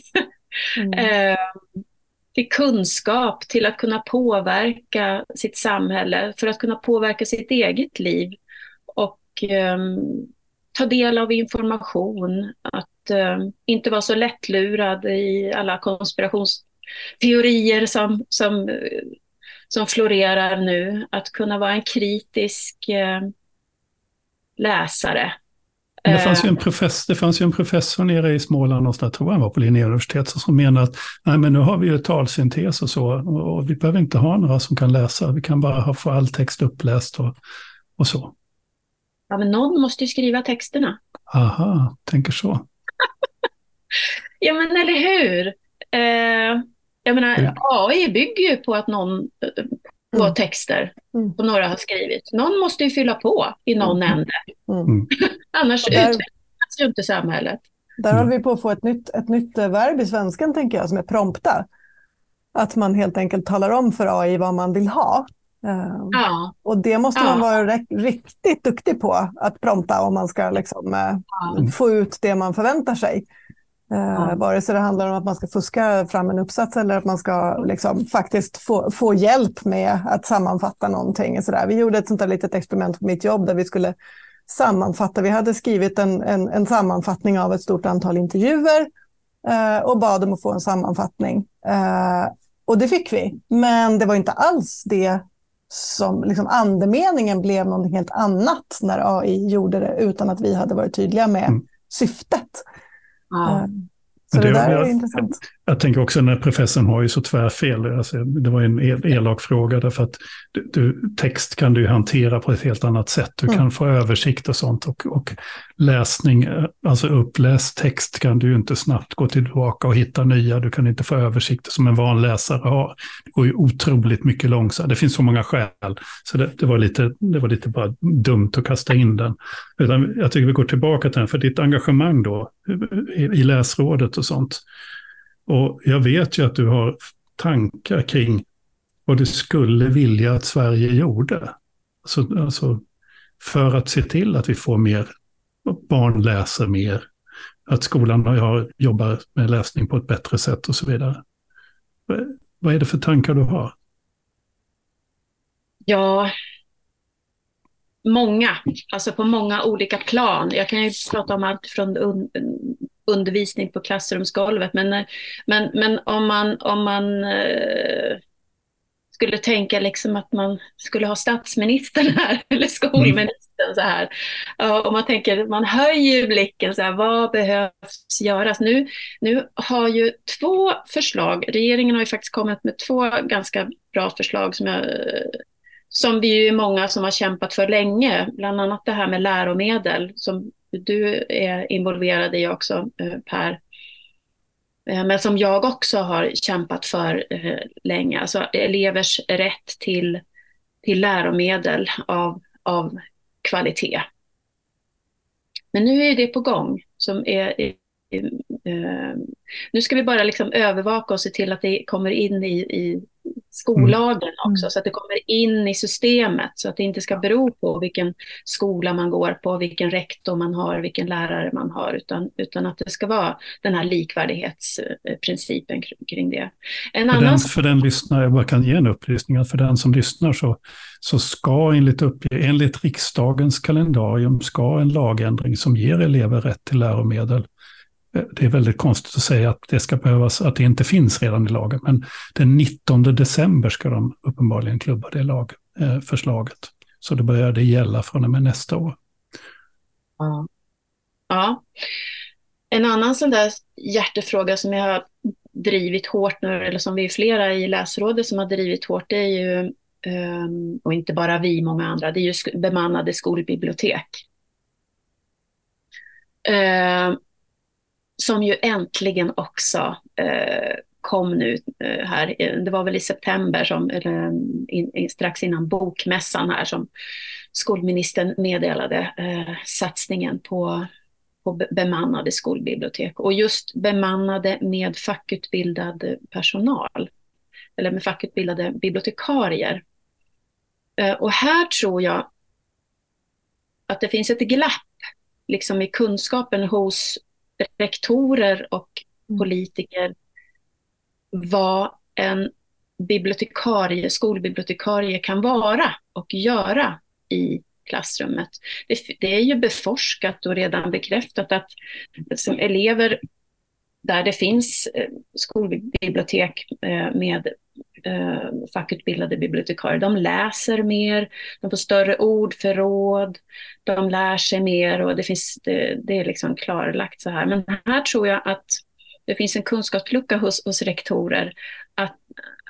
Mm. uh, [laughs] till kunskap, till att kunna påverka sitt samhälle, för att kunna påverka sitt eget liv. Um, ta del av information, att um, inte vara så lättlurad i alla konspirations teorier som, som, som florerar nu. Att kunna vara en kritisk eh, läsare. Det fanns, ju en professor, det fanns ju en professor nere i Småland, någonstans, tror jag var på Linnéuniversitetet, som menade att Nej, men nu har vi ju talsyntes och så, och vi behöver inte ha några som kan läsa, vi kan bara ha, få all text uppläst och, och så. Ja, men någon måste ju skriva texterna. Aha, tänker så. [laughs] ja, men eller hur? Eh, jag menar, AI bygger ju på att någon eh, på mm. texter mm. som några har skrivit. Någon måste ju fylla på i någon mm. ände. Mm. mm. [laughs] Annars där, utvecklas ju inte samhället. Där håller vi på att få ett nytt, ett nytt eh, verb i svenskan, tänker jag, som är prompta. Att man helt enkelt talar om för AI vad man vill ha. Uh, ja. Och det måste man vara riktigt duktig på, att prompta om man ska liksom, uh, ja. få ut det man förväntar sig. Eh, vare sig det handlar om att man ska fuska fram en uppsats eller att man ska liksom, faktiskt få, få hjälp med att sammanfatta någonting. Så där. Vi gjorde ett sånt där litet experiment på mitt jobb där vi skulle sammanfatta. Vi hade skrivit en, en, en sammanfattning av ett stort antal intervjuer eh, och bad om att få en sammanfattning. Eh, och det fick vi, men det var inte alls det som liksom andemeningen blev någonting helt annat när AI gjorde det utan att vi hade varit tydliga med mm. syftet. Ja. Eh, så det, det där jag, är intressant. Jag tänker också när professorn har ju så tvärfel. Alltså, det var en elak fråga därför att du, du, text kan du hantera på ett helt annat sätt. Du mm. kan få översikt och sånt. Och, och, läsning, alltså uppläst text kan du inte snabbt gå tillbaka och hitta nya. Du kan inte få översikter som en van läsare har. Det går ju otroligt mycket långsamt. Det finns så många skäl. Så det, det, var, lite, det var lite bara dumt att kasta in den. Utan jag tycker vi går tillbaka till den, för ditt engagemang då i, i läsrådet och sånt. Och jag vet ju att du har tankar kring vad du skulle vilja att Sverige gjorde. Alltså, alltså för att se till att vi får mer, barn läser mer, att skolan har, jobbar med läsning på ett bättre sätt och så vidare. Vad är det för tankar du har? Ja, många, alltså på många olika plan. Jag kan ju prata om allt från undervisning på klassrumsgolvet, men, eh, men, men om man, om man eh, skulle tänka liksom att man skulle ha statsministern [laughs] här, eller skolministern mm. så här. Om man tänker, man höjer blicken så här, vad behövs göras? Nu, nu har ju två förslag, regeringen har ju faktiskt kommit med två ganska bra förslag som jag som vi är många som har kämpat för länge, bland annat det här med läromedel som du är involverad i också, eh, Per. Eh, men som jag också har kämpat för eh, länge, alltså elevers rätt till, till läromedel av, av kvalitet. Men nu är det på gång, som är nu ska vi bara liksom övervaka och se till att det kommer in i, i skollagen mm. också, mm. så att det kommer in i systemet, så att det inte ska bero på vilken skola man går på, vilken rektor man har, vilken lärare man har, utan, utan att det ska vara den här likvärdighetsprincipen kring det. En för, annan... den, för den lyssnare, jag bara kan ge en upplysning, att för den som lyssnar så, så ska enligt, upp, enligt riksdagens kalendarium ska en lagändring som ger elever rätt till läromedel Eh, det är väldigt konstigt att säga att det ska behövas, att det inte finns redan i lagen. Men den 19 december ska de uppenbarligen klubba det lagförslaget. Eh, Så det börjar gälla från och med nästa år. Ja. ja. En annan sån där hjärtefråga som jag har drivit hårt nu, eller som vi är flera i läsrådet som har drivit hårt, det är ju, ehm, och inte bara vi, många andra, det är ju bemannade skolbibliotek. Ehm, som ju äntligen också eh, kom nu eh, här. Eh, det var väl i september, som, eller eh, in, in, strax innan bokmässan här, som skolministern meddelade eh, satsningen på, på bemannade skolbibliotek. Och just bemannade med fackutbildad personal, eller med fackutbildade bibliotekarier. Eh, och här tror jag att det finns ett glapp liksom i kunskapen hos rektorer och mm. politiker vad en bibliotekarie, skolbibliotekarie kan vara och göra i klassrummet. Det, det är ju beforskat och redan bekräftat att som elever där det finns eh, skolbibliotek eh, med eh, fackutbildade bibliotekarier. De läser mer, de får större ordförråd, de lär sig mer och det, finns, det, det är liksom klarlagt så här. Men här tror jag att det finns en kunskapslucka hos, hos rektorer, att,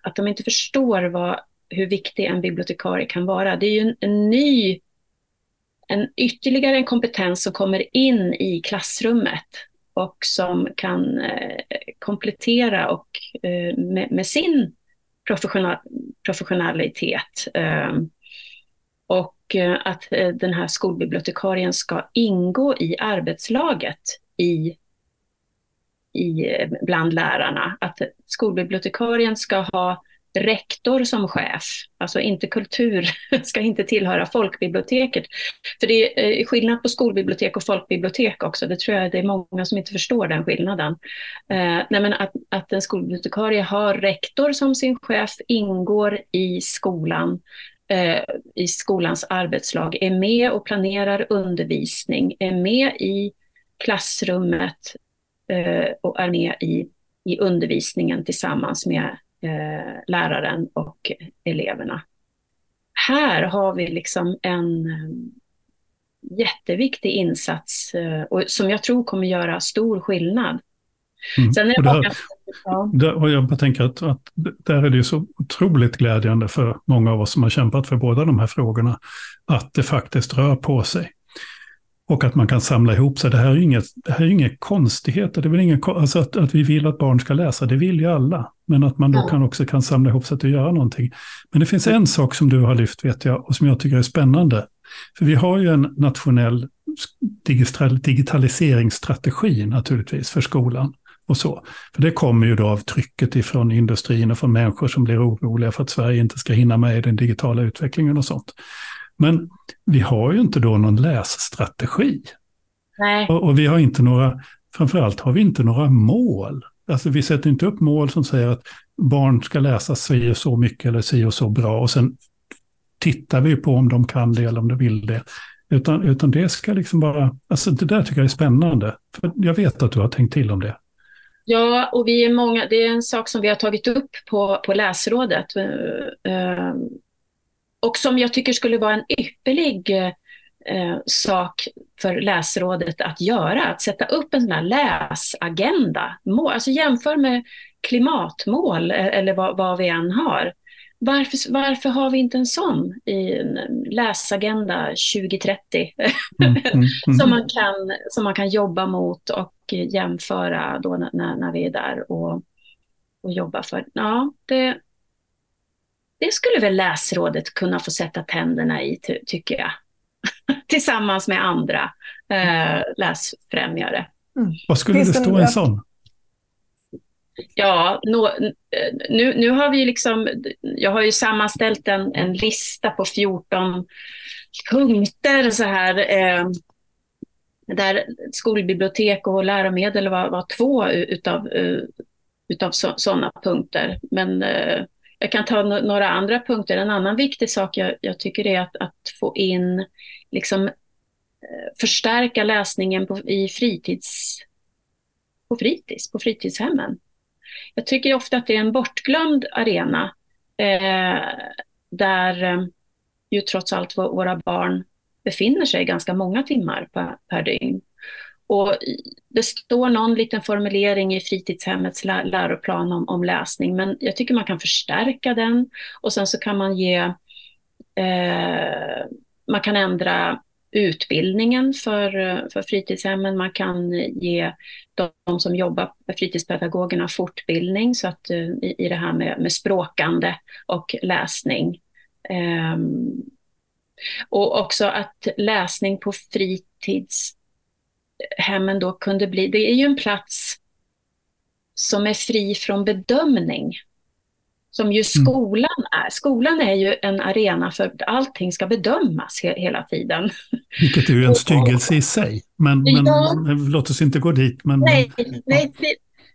att de inte förstår vad, hur viktig en bibliotekarie kan vara. Det är ju en, en ny, en ytterligare en kompetens som kommer in i klassrummet och som kan eh, komplettera och, eh, med, med, sin professional, professionalitet. Ehm, och eh, att eh, den här skolbibliotekarien ska ingå i arbetslaget i, i, eh, bland lärarna. Att skolbibliotekarien ska ha rektor som chef, alltså inte kultur, [laughs] ska inte tillhöra folkbiblioteket. För det är eh, skillnad på skolbibliotek och folkbibliotek också, det tror jag det är många som inte förstår den skillnaden. Eh, nej men att, att en skolbibliotekarie har rektor som sin chef, ingår i skolan, eh, i skolans arbetslag, är med och planerar undervisning, är med i klassrummet eh, och är med i, i undervisningen tillsammans med eh, läraren och eleverna. Här har vi liksom en eh, jätteviktig insats eh, och som jag tror kommer göra stor skillnad. Mm. Sen är det och, där, ja. där, och jag tänker att, att där är det så otroligt glädjande för många av oss som har kämpat för båda de här frågorna, att det faktiskt rör på sig. Och att man kan samla ihop sig. Det här är ju inget, det här är inga konstigheter. Det är väl ingen, alltså att, att vi vill att barn ska läsa, det vill ju alla. Men att man då kan också kan samla ihop sig till att göra någonting. Men det finns en sak som du har lyft, vet jag, och som jag tycker är spännande. För vi har ju en nationell digitaliseringsstrategi naturligtvis för skolan. Och så. För det kommer ju då av trycket ifrån industrin och från människor som blir oroliga för att Sverige inte ska hinna med i den digitala utvecklingen och sånt. Men vi har ju inte då någon lässtrategi. Nej. Och, och vi har inte några, framförallt har vi inte några mål. Alltså vi sätter inte upp mål som säger att barn ska läsa si och så mycket eller si och så bra och sen tittar vi på om de kan det eller om de vill det. Utan, utan det ska liksom bara, alltså det där tycker jag är spännande. För jag vet att du har tänkt till om det. Ja, och vi är många, det är en sak som vi har tagit upp på, på läsrådet. Och som jag tycker skulle vara en ypperlig eh, sak för läsrådet att göra. Att sätta upp en sån här läsagenda. Mål, alltså jämför med klimatmål eh, eller vad, vad vi än har. Varför, varför har vi inte en sån i en läsagenda 2030 mm, mm, [laughs] mm. som, man kan, som man kan jobba mot och jämföra då när, när vi är där och, och jobbar för? Ja, det, det skulle väl läsrådet kunna få sätta tänderna i, ty tycker jag. [laughs] Tillsammans med andra eh, läsfrämjare. Mm. Vad skulle Finns det stå i en sån? Ja, no, nu, nu har vi liksom, jag har ju sammanställt en, en lista på 14 punkter så här, eh, där skolbibliotek och läromedel var, var två utav, uh, utav sådana punkter. Men uh, jag kan ta no några andra punkter. En annan viktig sak jag, jag tycker är att, att få in, liksom, eh, förstärka läsningen på, i fritids, på fritids, på fritidshemmen. Jag tycker ofta att det är en bortglömd arena eh, där eh, ju trots allt våra barn befinner sig ganska många timmar per, per dygn. Och det står någon liten formulering i fritidshemmets lä läroplan om, om, läsning, men jag tycker man kan förstärka den och sen så kan man ge, eh, man kan ändra utbildningen för, för fritidshemmen. Man kan ge de som jobbar med fritidspedagogerna fortbildning så att, eh, i, i det här med, med språkande och läsning. Eh, och också att läsning på fritids fritidshemmen då kunde bli, det är ju en plats som är fri från bedömning som ju mm. skolan är. Skolan är ju en arena för att allting ska bedömas he hela tiden. Vilket är ju en [laughs] styggelse i sig. Men, men ja. låt oss inte gå dit. Men, nej, nej,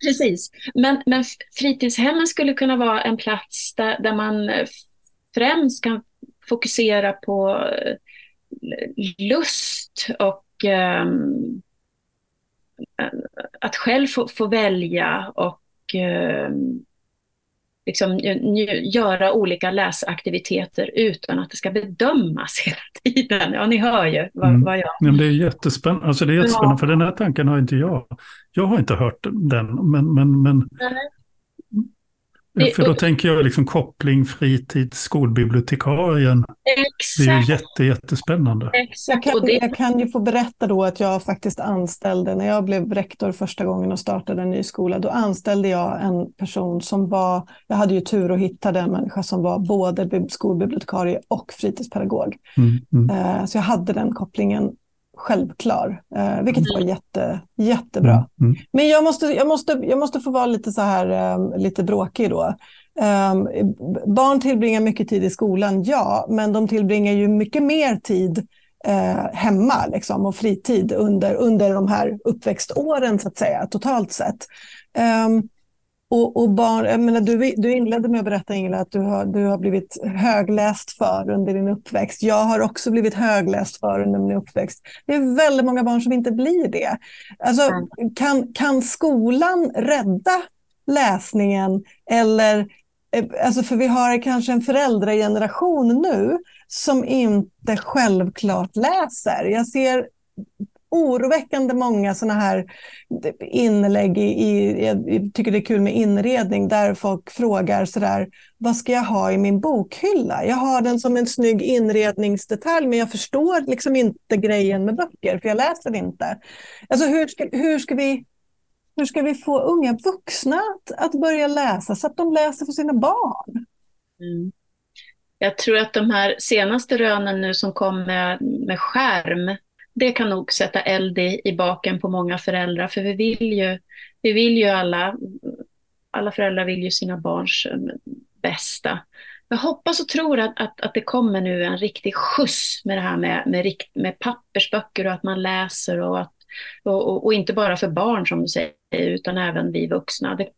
precis. Men, men fritidshemmen skulle kunna vara en plats där, där man främst kan fokusera på eh, lust och um, att själv få, få välja och um, liksom, göra olika läsaktiviteter utan att det ska bedömas [laughs] hela tiden. Ja, ni hör ju vad, mm. vad jag... Men det är jättespännande, alltså det är jättespännande ja. för den här tanken har inte jag. Jag har inte hört den, men, men, men för då tänker jag liksom koppling fritids skolbibliotekarien. Exakt. Det är ju jätte, jättespännande. Exakt. Jag kan, jag kan ju få berätta då att jag faktiskt anställde, när jag blev rektor första gången och startade en ny skola, då anställde jag en person som var, jag hade ju tur att hitta den människa som var både skolbibliotekarie och fritidspedagog. Mm, mm. Eh, så jag hade den kopplingen självklar, eh, vilket var mm. jätte, jättebra. Mm, mm. Men jag måste, jag, måste, jag måste få vara lite så här, eh, lite bråkig då. Eh, barn tillbringar mycket tid i skolan, ja, men de tillbringar ju mycket mer tid eh, hemma liksom, och fritid under, under de här uppväxtåren, så att säga, totalt sett. Um, och, och barn, jag menar, du, du inledde med att berätta Ingela att du har, du har blivit högläst för under din uppväxt. Jag har också blivit högläst för under min uppväxt. Det är väldigt många barn som inte blir det. Alltså, kan, kan skolan rädda läsningen? Eller, eh, alltså för vi har kanske en föräldrageneration nu som inte självklart läser. Jag ser oroväckande många sådana här inlägg i, i, jag tycker det är kul med inredning, där folk frågar sådär, vad ska jag ha i min bokhylla? Jag har den som en snygg inredningsdetalj, men jag förstår liksom inte grejen med böcker, för jag läser inte. Alltså hur ska, hur ska vi hur ska vi få unga vuxna att, att börja läsa så att de läser för sina barn? Mm. Jag tror att de här senaste rönen nu som kom med, med skärm, det kan nog sätta eld i, i baken på många föräldrar, för vi vill ju, vi vill ju alla, alla föräldrar vill ju sina barns eh, bästa. Jag hoppas och tror att, att, att det kommer nu en riktig skjuts med det här med, med, med pappersböcker och att man läser och, att, och, och, och inte bara för barn som du säger, utan även vi vuxna. Det,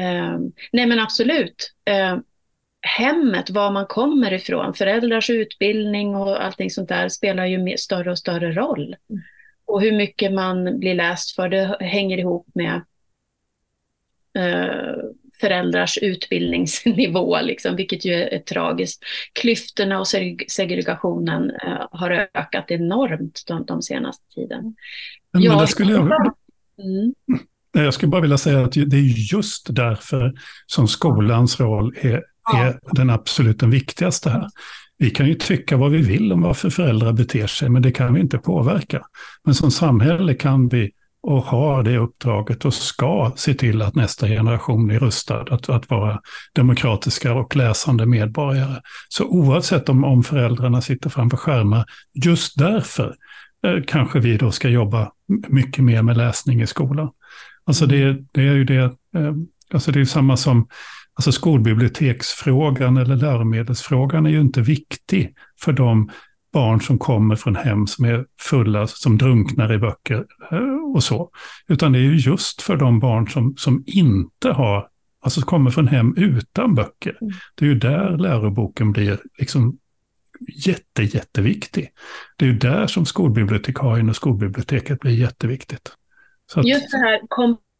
eh, nej men absolut. Eh, hemmet, var man kommer ifrån. Föräldrars utbildning och allting sånt där spelar ju större och större roll. Mm. Och hur mycket man blir läst för, det hänger ihop med eh, föräldrars utbildningsnivå, liksom, vilket ju är, är tragiskt. Klyftorna och segregationen eh, har ökat enormt de, de senaste tiden. Men, ja, det skulle jag... Mm. Jag skulle bara vilja säga att det är just därför som skolans roll är, är den absolut den viktigaste här. Vi kan ju tycka vad vi vill om varför föräldrar beter sig, men det kan vi inte påverka. Men som samhälle kan vi och har det uppdraget och ska se till att nästa generation är rustad att, att vara demokratiska och läsande medborgare. Så oavsett om, om föräldrarna sitter framför skärmar, just därför eh, kanske vi då ska jobba mycket mer med läsning i skolan. Alltså det, det är ju det, eh, alltså det är samma som Alltså skolbiblioteksfrågan eller läromedelsfrågan är ju inte viktig för de barn som kommer från hem som är fulla, som drunknar i böcker eh, och så. Utan det är ju just för de barn som, som inte har, alltså kommer från hem utan böcker. Mm. Det är ju där läroboken blir liksom jätte, jätteviktig. Det är ju där som skolbibliotekarien och skolbiblioteket blir jätteviktigt. Att... Just det här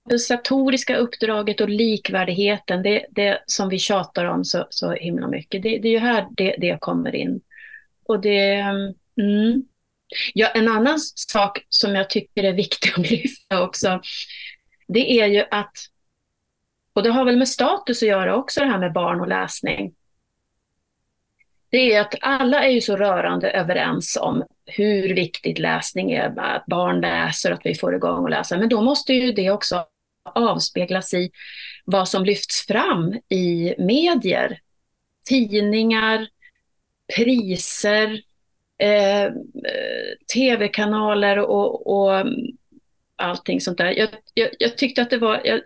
kompensatoriska uppdraget och likvärdigheten, det, det som vi tjatar om så, så himla mycket, det, det är ju här det, det kommer in. Och det, mm. ja, en annan sak som jag tycker är viktig att [laughs] lyfta också, det är ju att, och det har väl med status att göra också det här med barn och läsning. Det är att alla är ju så rörande överens om hur viktigt läsning är, att barn läser, att vi får igång och läsa. Men då måste ju det också avspeglas i vad som lyfts fram i medier, tidningar, priser, eh, tv-kanaler och, och allting sånt där. Jag, jag, jag tyckte att det var, jag,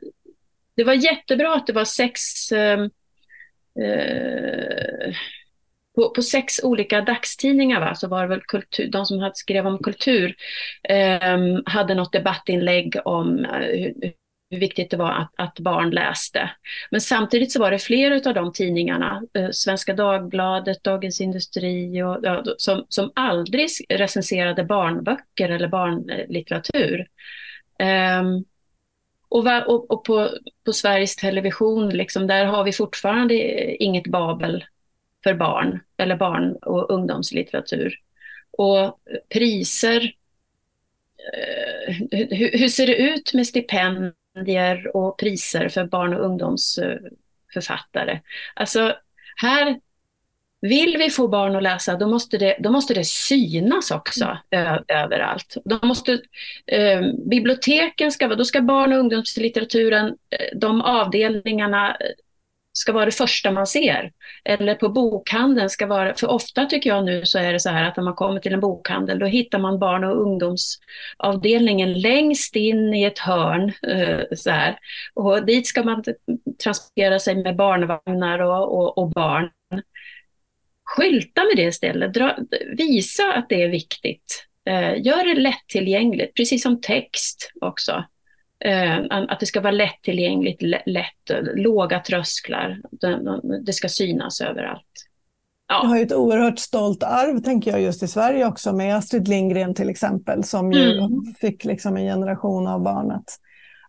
det var jättebra att det var sex eh, eh, på, på, sex olika dagstidningar va, så var det väl kultur, de som hade skrev om kultur eh, hade något debattinlägg om eh, hur viktigt det var att, att, barn läste. Men samtidigt så var det flera av de tidningarna, eh, Svenska Dagbladet, Dagens Industri, och, ja, som, som aldrig recenserade barnböcker eller barnlitteratur. Um, och, och, och på, på, Sveriges Television, liksom, där har vi fortfarande eh, inget Babel för barn eller barn och ungdomslitteratur. Och eh, priser, eh, hur, hur, ser det ut med stipendier stipendier och priser för barn och ungdomsförfattare. Alltså, här vill vi få barn att läsa, då måste det, då måste det synas också mm. överallt. Då måste, eh, biblioteken ska, vara... då ska barn och ungdomslitteraturen, eh, de avdelningarna ska vara det första man ser. Eller på bokhandeln ska vara, för ofta tycker jag nu så är det så här att när man kommer till en bokhandel då hittar man barn och ungdomsavdelningen längst in i ett hörn. Eh, så här. Och dit ska man transportera sig med barnvagnar och, och, och barn. Skylta med det istället, Dra, visa att det är viktigt. Eh, gör det lättillgängligt, precis som text också. Eh, att det ska vara lättillgängligt, lätt, låga trösklar. Det ska synas överallt. Ja. Jag har ju ett oerhört stolt arv, tänker jag, just i Sverige också, med Astrid Lindgren till exempel, som ju mm. fick liksom en generation av barn att,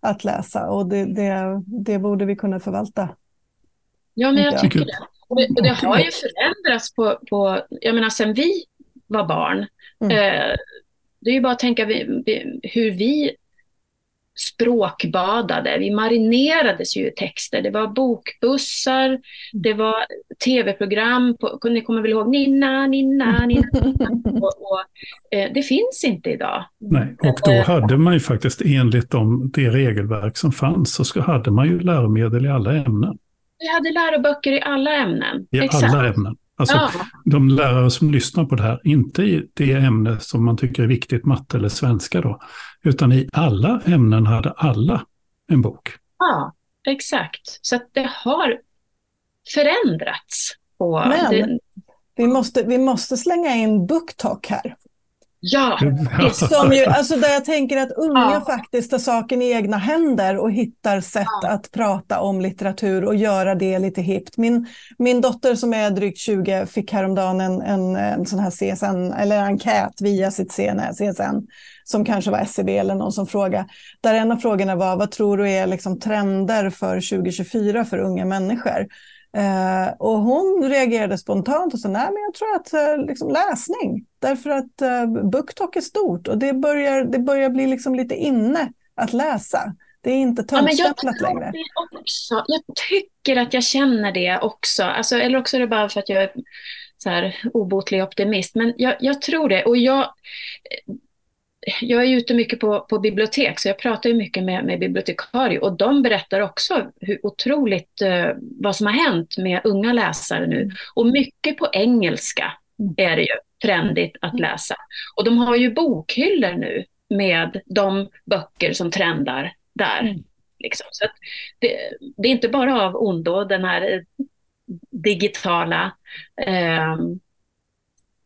att läsa. Och det, det, det borde vi kunna förvalta. Ja, men jag tycker det. Och det, det har ju förändrats på, på, jag menar sen vi var barn. Mm. Eh, det är ju bara att tänka vi, vi, hur vi språkbadade. Vi marinerades ju i texter. Det var bokbussar, mm. det var tv-program. På, ni kommer väl ihåg Ninna, Ninna, Ninna? [laughs] och, och, eh, det finns inte idag. Nej, och då eh, hade man ju faktiskt enligt de, det regelverk som fanns så hade man ju läromedel i alla ämnen. Vi hade läroböcker i alla ämnen. I Exakt. alla ämnen. Alltså, ja. De lärare som lyssnar på det här, inte i det ämne som man tycker är viktigt, matte eller svenska då, utan i alla ämnen hade alla en bok. Ja, exakt. Så att det har förändrats. Men det... vi, måste, vi måste slänga in BookTalk här. Ja, [laughs] som ju, alltså där jag tänker att unga ja. faktiskt tar saken i egna händer och hittar sätt ja. att prata om litteratur och göra det lite hippt. Min, min dotter som är drygt 20 fick häromdagen en, en, en sån här CSN, eller enkät via sitt CSN, som kanske var SCB e eller någon som frågade, där en av frågorna var vad tror du är liksom trender för 2024 för unga människor? Eh, och hon reagerade spontant och sa, nej men jag tror att eh, liksom, läsning, därför att eh, BookTok är stort och det börjar, det börjar bli liksom lite inne att läsa. Det är inte tömstämplat ja, längre. Också. Jag tycker att jag känner det också. Alltså, eller också är det bara för att jag är så här obotlig optimist. Men jag, jag tror det. Och jag, jag är ute mycket på, på bibliotek, så jag pratar ju mycket med, med bibliotekarier och de berättar också hur otroligt eh, vad som har hänt med unga läsare nu. Och mycket på engelska är det ju trendigt att läsa. Och de har ju bokhyllor nu med de böcker som trendar där. Mm. Liksom. Så det, det, är inte bara av ondo, den här digitala eh,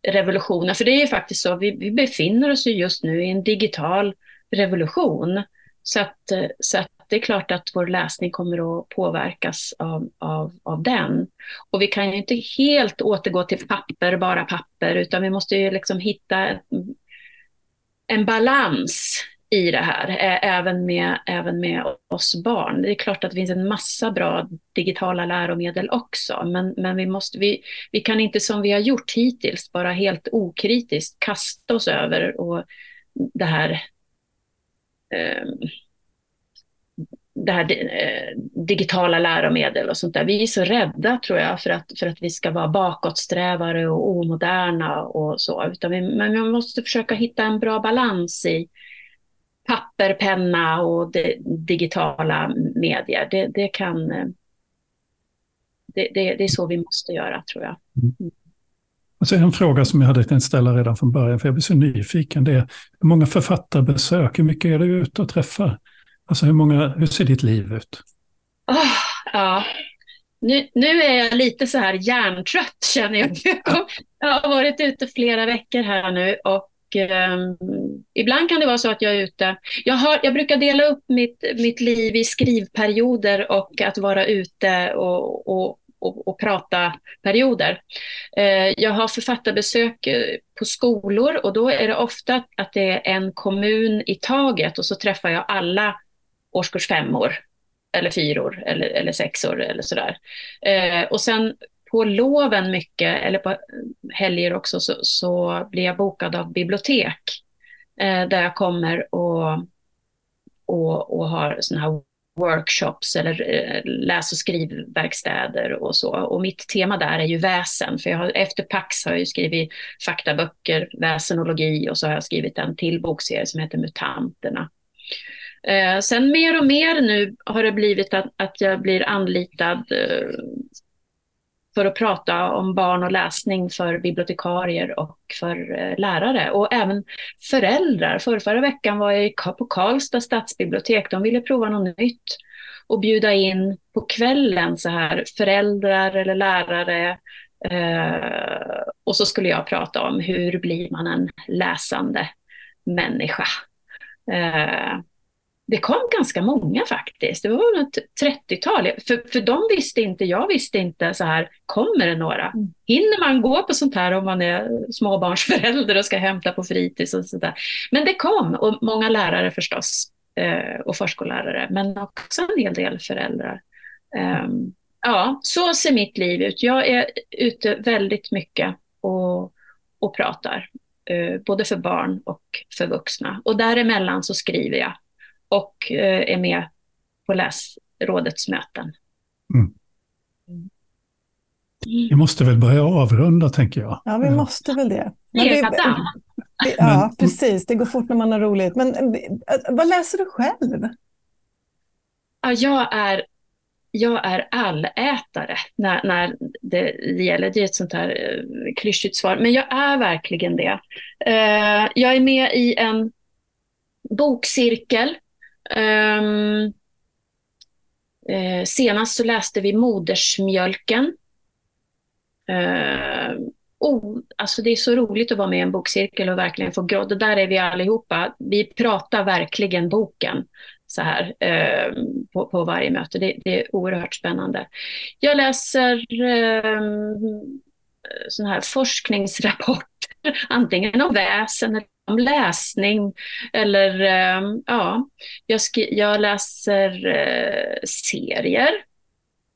revolutionen. För alltså, det är ju faktiskt så, vi, vi befinner oss ju just nu i en digital revolution. Så att, så att det är klart att vår läsning kommer att påverkas av, av, av den. Och vi kan ju inte helt återgå till papper, bara papper, utan vi måste ju liksom hitta en balans i det här, även med, även med oss barn. Det är klart att det finns en massa bra digitala läromedel också, men, men vi, måste, vi, vi kan inte som vi har gjort hittills bara helt okritiskt kasta oss över och det här eh, det här eh, digitala läromedel och sånt där. Vi är så rädda tror jag för att, för att vi ska vara bakåtsträvare och omoderna och så. Utan vi, men vi måste försöka hitta en bra balans i, papper, penna och digitala medier. Det, det kan... Eh, det, det, det, är så vi måste göra, tror jag. Mm. Alltså en fråga som jag hade tänkt ställa redan från början, för jag blir så nyfiken, det är hur många författarbesök, hur mycket är du ute och träffar? Alltså hur, många, hur ser ditt liv ut? Oh, ja, nu, nu är jag lite så här hjärntrött känner jag. [laughs] Jag har varit ute flera veckor här nu och eh, ibland kan det vara så att jag är ute. Jag, har, jag brukar dela upp mitt, mitt liv i skrivperioder och att vara ute och, och, och, och prata perioder. Eh, jag har författarbesök eh, på skolor och då är det ofta att det är en kommun i taget och så träffar jag alla årskurs femmor eller fyror eller, eller sexor eller sådär. Eh, och sen på loven mycket, eller på helger också, så, så blir jag bokad av bibliotek. Eh, där jag kommer och, och, och har sådana här workshops eller eh, läs och skrivverkstäder och så. Och mitt tema där är ju väsen, för jag har, efter Pax har jag skrivit faktaböcker, väsenologi och så har jag skrivit en till bokserie som heter Mutanterna. Eh, sen mer och mer nu har det blivit att, att jag blir anlitad eh, för att prata om barn och läsning för bibliotekarier och för eh, lärare och även föräldrar. För förra veckan var jag på Karlstad stadsbibliotek. De ville prova något nytt och bjuda in på kvällen så här föräldrar eller lärare. Eh, och så skulle jag prata om hur blir man en läsande människa. Eh, det kom ganska många faktiskt. Det var något 30-tal. För, för de visste inte, jag visste inte så här, kommer det några? Mm. Hinner man gå på sånt här om man är småbarnsförälder och ska hämta på fritids och sådär. Men det kom och många lärare förstås eh, och förskollärare, men också en hel del föräldrar. Um, ja, så ser mitt liv ut. Jag är ute väldigt mycket och, och pratar, eh, både för barn och för vuxna. Och däremellan så skriver jag och eh, är med på läsrådets möten. Mm. Mm. Vi måste väl börja avrunda, tänker jag. Ja, vi måste väl det. Men vi, vi, ja, precis. Det går fort när man har roligt. Men eh, vad läser du själv? Ja, jag är jag är allätare när, när det, det gäller. Det är ett sånt här uh, klyschigt svar, men jag är verkligen det. Jag är med i en bokcirkel Um, eh, senast så läste vi Modersmjölken. Uh, oh, alltså det är så roligt att vara med i en bokcirkel och verkligen få gråt. Och där är vi allihopa. Vi pratar verkligen boken så här eh, på, på, varje möte. Det, det, är oerhört spännande. Jag läser eh, sån här forskningsrapport antingen om väsen eller om läsning. Eller eh, ja, jag, jag läser eh, serier.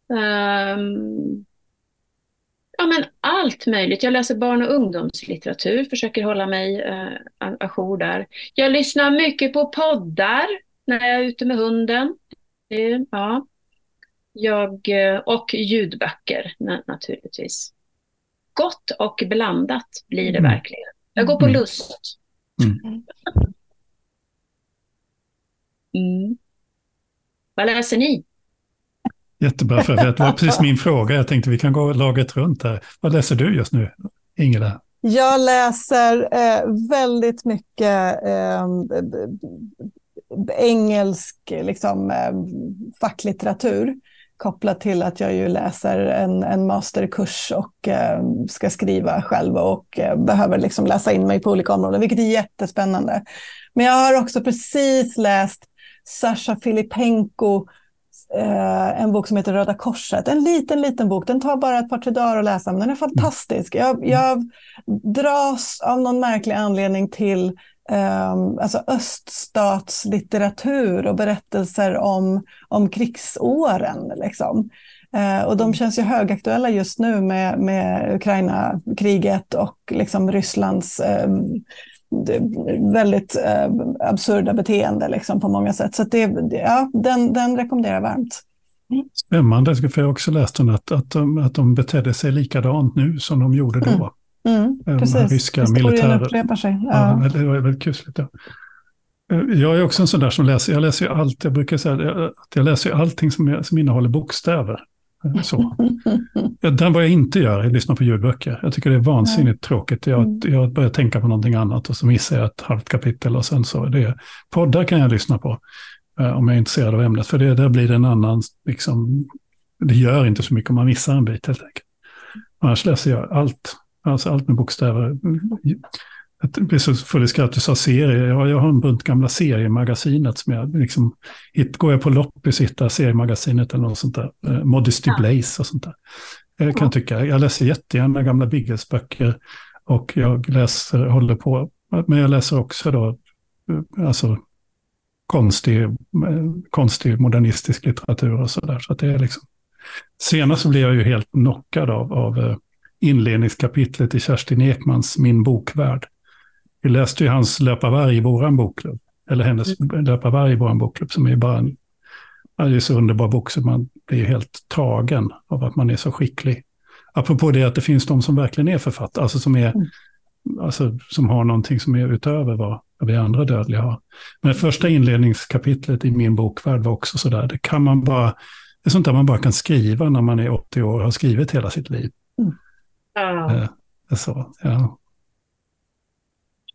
Um, ja, men allt möjligt. Jag läser barn och ungdomslitteratur, försöker hålla mig eh, ajour där. Jag lyssnar mycket på poddar när jag är ute med hunden. Eh, ja. jag, eh, och ljudböcker naturligtvis. Gott och blandat blir det mm. verkligen. Jag går på mm. lust. Mm. Mm. Vad läser ni? Jättebra för det var precis min [laughs] fråga. Jag tänkte vi kan gå laget runt här. Vad läser du just nu, Ingela? Jag läser eh, väldigt mycket eh, engelsk liksom, eh, facklitteratur kopplat till att jag ju läser en, en masterkurs och eh, ska skriva själv och eh, behöver liksom läsa in mig på olika områden, vilket är jättespännande. Men jag har också precis läst Sasha Filipenko eh, en bok som heter Röda Korset. En liten, liten bok. Den tar bara ett par, tre dagar att läsa, men den är fantastisk. Jag, jag dras av någon märklig anledning till alltså öststatslitteratur och berättelser om, om krigsåren. Liksom. Eh, och de mm. känns ju högaktuella just nu med, med Ukraina-kriget och liksom Rysslands eh, väldigt eh, absurda beteende liksom, på många sätt. Så det, ja, den, den rekommenderar jag varmt. Spännande, för jag har också läst om att, att, de, att de betedde sig likadant nu som de gjorde då. Mm. Mm, precis, ryska militärer. upprepar sig. Ja. Ja, det var väldigt kusligt. Ja. Eh, jag är också en sån där som läser, jag läser ju allt, jag brukar säga att jag läser ju allting som, som innehåller bokstäver. Så. [laughs] Den vad jag inte gör är att lyssna på ljudböcker. Jag tycker det är vansinnigt tråkigt. Jag, mm. jag börjar tänka på någonting annat och så missar jag ett halvt kapitel och sen så. Det, poddar kan jag lyssna på eh, om jag är intresserad av ämnet. För det, där blir det en annan, liksom, det gör inte så mycket om man missar en bit helt enkelt. Annars läser jag allt, alltså allt med bokstäver. Jag blir så full i skratt, du sa serie. Jag, jag har en bunt gamla seriemagasinet som jag liksom, hit, går jag på loppis hittar seriemagasinet eller något sånt där. Eh, Modesty ja. Blaze och sånt där. Jag kan ja. tycka, jag läser jättegärna gamla Biggles-böcker och jag läser, håller på, men jag läser också då, eh, alltså konstig, eh, konstig modernistisk litteratur och sådär. Så att det är liksom, senast så blev jag ju helt knockad av, av eh, inledningskapitlet i Kerstin Ekmans Min bokvärld. Vi läste ju hans Löparvarg i våran bokklubb. Eller hennes mm. Löparvarg i våran bokklubb som är bara en, det är så underbar bok så man blir helt tagen av att man är så skicklig. Apropå det att det finns de som verkligen är författare, alltså som, är, mm. alltså som har någonting som är utöver vad vi andra dödliga har. Men första inledningskapitlet i min bokvärld var också sådär, det kan man bara, det är sånt där man bara kan skriva när man är 80 år och har skrivit hela sitt liv. Mm. Ja. Eh, så, ja.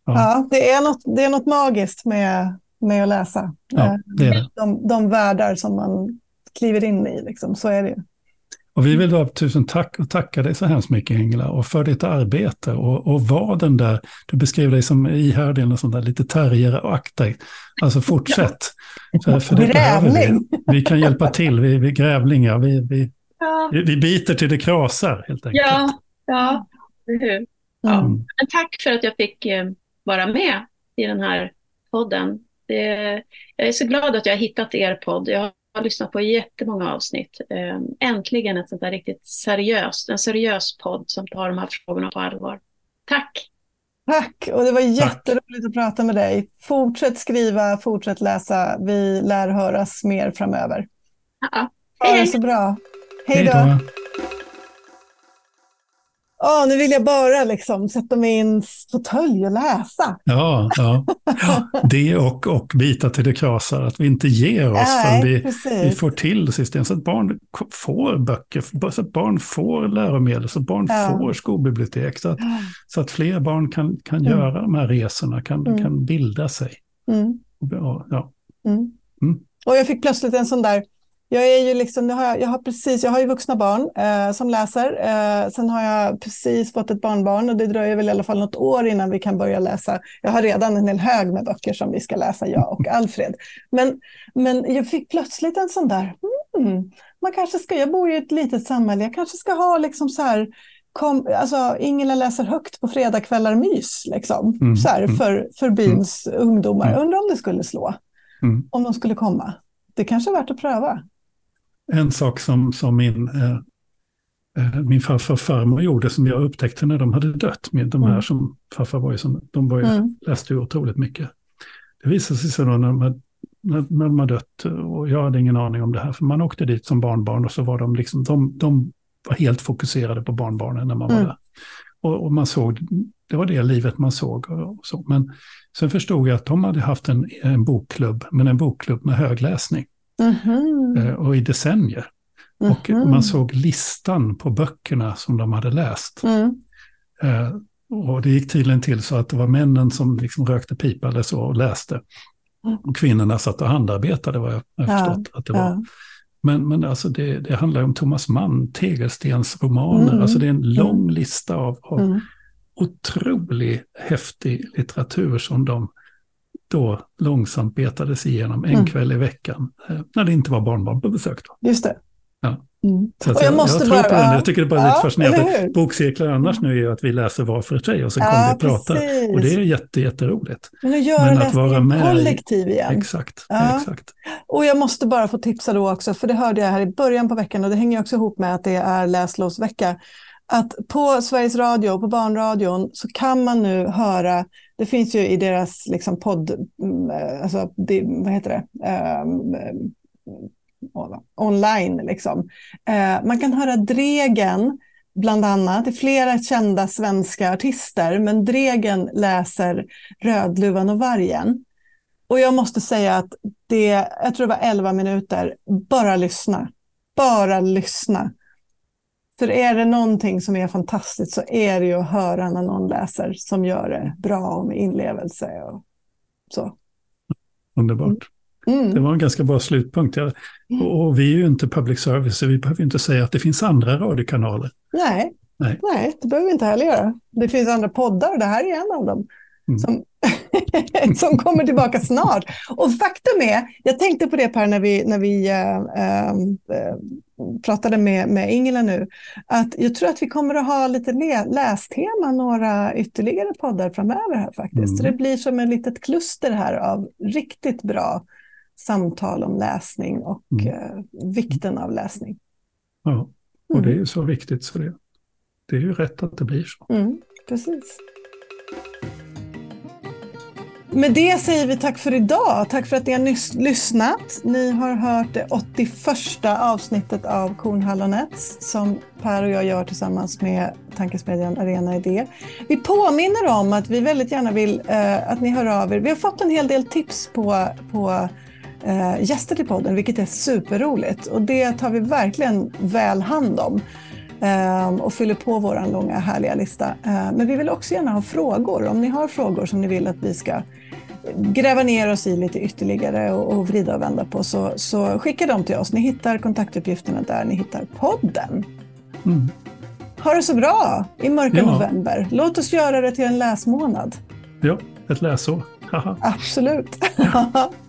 Ja. ja, det, är något, det är något magiskt med, med att läsa. Ja, eh, det är det. De, de världar som man kliver in i, liksom. så är det. Och vi vill då tusen tack och tacka dig så hemskt mycket Ingela och för ditt arbete och, och var den där, du beskrev dig som ihärdig och sånt där, lite terrieraktig. Alltså fortsätt. Ja. För det grävling. Vi. vi. kan hjälpa till, vi, vi grävlingar, vi, vi, ja. vi, biter till det krasar helt enkelt. Ja, ja, det ja. Mm. Tack för att jag fick eh, vara med i den här podden. Det, jag är så glad att jag har hittat er podd. Jag har lyssnat på jättemånga avsnitt. Eh, äntligen ett sånt där riktigt seriöst, en seriös podd som tar de här frågorna på allvar. Tack! Tack, och det var jätteroligt Tack. att prata med dig. Fortsätt skriva, fortsätt läsa. Vi lär höras mer framöver. Ja. Ha det så bra. Hej då! Oh, nu vill jag bara liksom sätta mig i en fåtölj och läsa. Ja, ja. det och, och bita till det krasar, att vi inte ger oss Nej, förrän vi, vi får till system. Så att barn får böcker, så att barn får läromedel, så att barn ja. får skolbibliotek. Så att, så att fler barn kan, kan mm. göra de här resorna, kan, mm. kan bilda sig. Mm. Ja. Mm. Mm. Och jag fick plötsligt en sån där Jag är ju liksom, jag har, jag har precis, jag har ju vuxna barn eh, som läser. Eh, sen har jag precis fått ett barnbarn och det dröjer väl i alla fall något år innan vi kan börja läsa. Jag har redan en hel hög med böcker som vi ska läsa, jag och Alfred. Men, men jag fick plötsligt en sån där, hmm, man kanske ska, jag bor i ett litet samhälle, jag kanske ska ha liksom så här, kom, alltså Ingela läser högt på fredagskvällar mys, liksom, mm, så här, mm. för, för byns mm. ungdomar. Jag undrar om det skulle slå, mm. om de skulle komma. Det kanske är värt att pröva en sak som, som min, eh, eh, min farfar farmor gjorde som jag upptäckte när de hade dött. Med de här mm. som farfar var ju som, de var ju, mm. läste ju otroligt mycket. Det visade sig så då när de, när, när de hade dött, och jag hade ingen aning om det här, för man åkte dit som barnbarn och så var de liksom, de, de var helt fokuserade på barnbarnen när man var mm. där. Och, och, man såg, det var det livet man såg. Och så. Men sen förstod jag att de hade haft en, en bokklubb, men en bokklubb med högläsning. Mm-hmm. och i decennier. Mm-hmm. Och mhm. man såg listan på böckerna som de hade läst. Mm. Eh, och det gick tydligen till så att det var männen som liksom rökte pipa eller så och läste. Mm. Och kvinnorna satt och handarbetade vad jag har ja, förstått att det var. Ja. Men, men alltså det, det handlar om Thomas Mann, Tegelstens romaner. Mm. Alltså det är en lång mm. lista av, av mm. otroligt häftig litteratur som de då långsamt betades igenom en mm. kväll i veckan. Eh, när det inte var barnbarn på besök. Då. Just det. Ja. Mm. Så jag, jag, måste jag tror bara, på den. Jag tycker det är bara ja, lite fascinerande. Bokcirklar annars nu är ju att vi läser var för sig och sen kommer vi och pratar. Och det är jätte, jätteroligt. Men nu gör Men att vara med kollektiv igen. Exakt, ja. exakt. Och jag måste bara få tipsa då också, för det hörde jag här i början på veckan och det hänger också ihop med att det är läslovsvecka att på Sveriges Radio, på Barnradion, så kan man nu höra, det finns ju i deras liksom podd, mm, eh, alltså, det, vad heter det, um, online liksom. Uh, man kan höra Dregen, bland annat, det är flera kända svenska artister, men Dregen läser Rödluvan och vargen. Och jag måste säga att det, jag tror det var 11 minuter, bara lyssna. Bara lyssna. För är det någonting som är fantastiskt så är det ju att höra när någon läser som gör det bra och med inlevelse och så. Underbart. Mm. Det var en ganska bra slutpunkt. Ja. Mm. Och vi är ju inte public service, så vi behöver inte säga att det finns andra radiokanaler. Nej, Nej. Nej det behöver vi inte heller göra. Det finns andra poddar, och det här är en av dem. Mm. Som, [laughs] som kommer tillbaka snart. Och faktum är, jag tänkte på det Per när vi, när vi äh, äh, pratade med, med Ingela nu, att jag tror att vi kommer att ha lite lästema, några ytterligare poddar framöver här faktiskt. Mm. Så det blir som ett litet kluster här av riktigt bra samtal om läsning och mm. äh, vikten av läsning. Ja, och det är ju mm. så viktigt så det, det är ju rätt att det blir så. Mm, precis. Med det säger vi tack för idag. Tack för att ni har lyssnat. Ni har hört det 81 avsnittet av Kornhallonets som Per och jag gör tillsammans med tankesmedjan Arena Idé. Vi påminner om att vi väldigt gärna vill eh, att ni hör av er. Vi har fått en hel del tips på, på eh, gäster till podden, vilket är superroligt och det tar vi verkligen väl hand om och fyller på vår långa härliga lista. Eh, men vi vill också gärna ha frågor. Om ni har frågor som ni vill att vi ska gräva ner oss i lite ytterligare och, och vrida och vända på så, så skicka dem till oss. Ni hittar kontaktuppgifterna där ni hittar podden. Mm. Ha det så bra i mörka ja. november. Låt oss göra det till en läsmånad. Ja, ett läsår. Absolut. [laughs]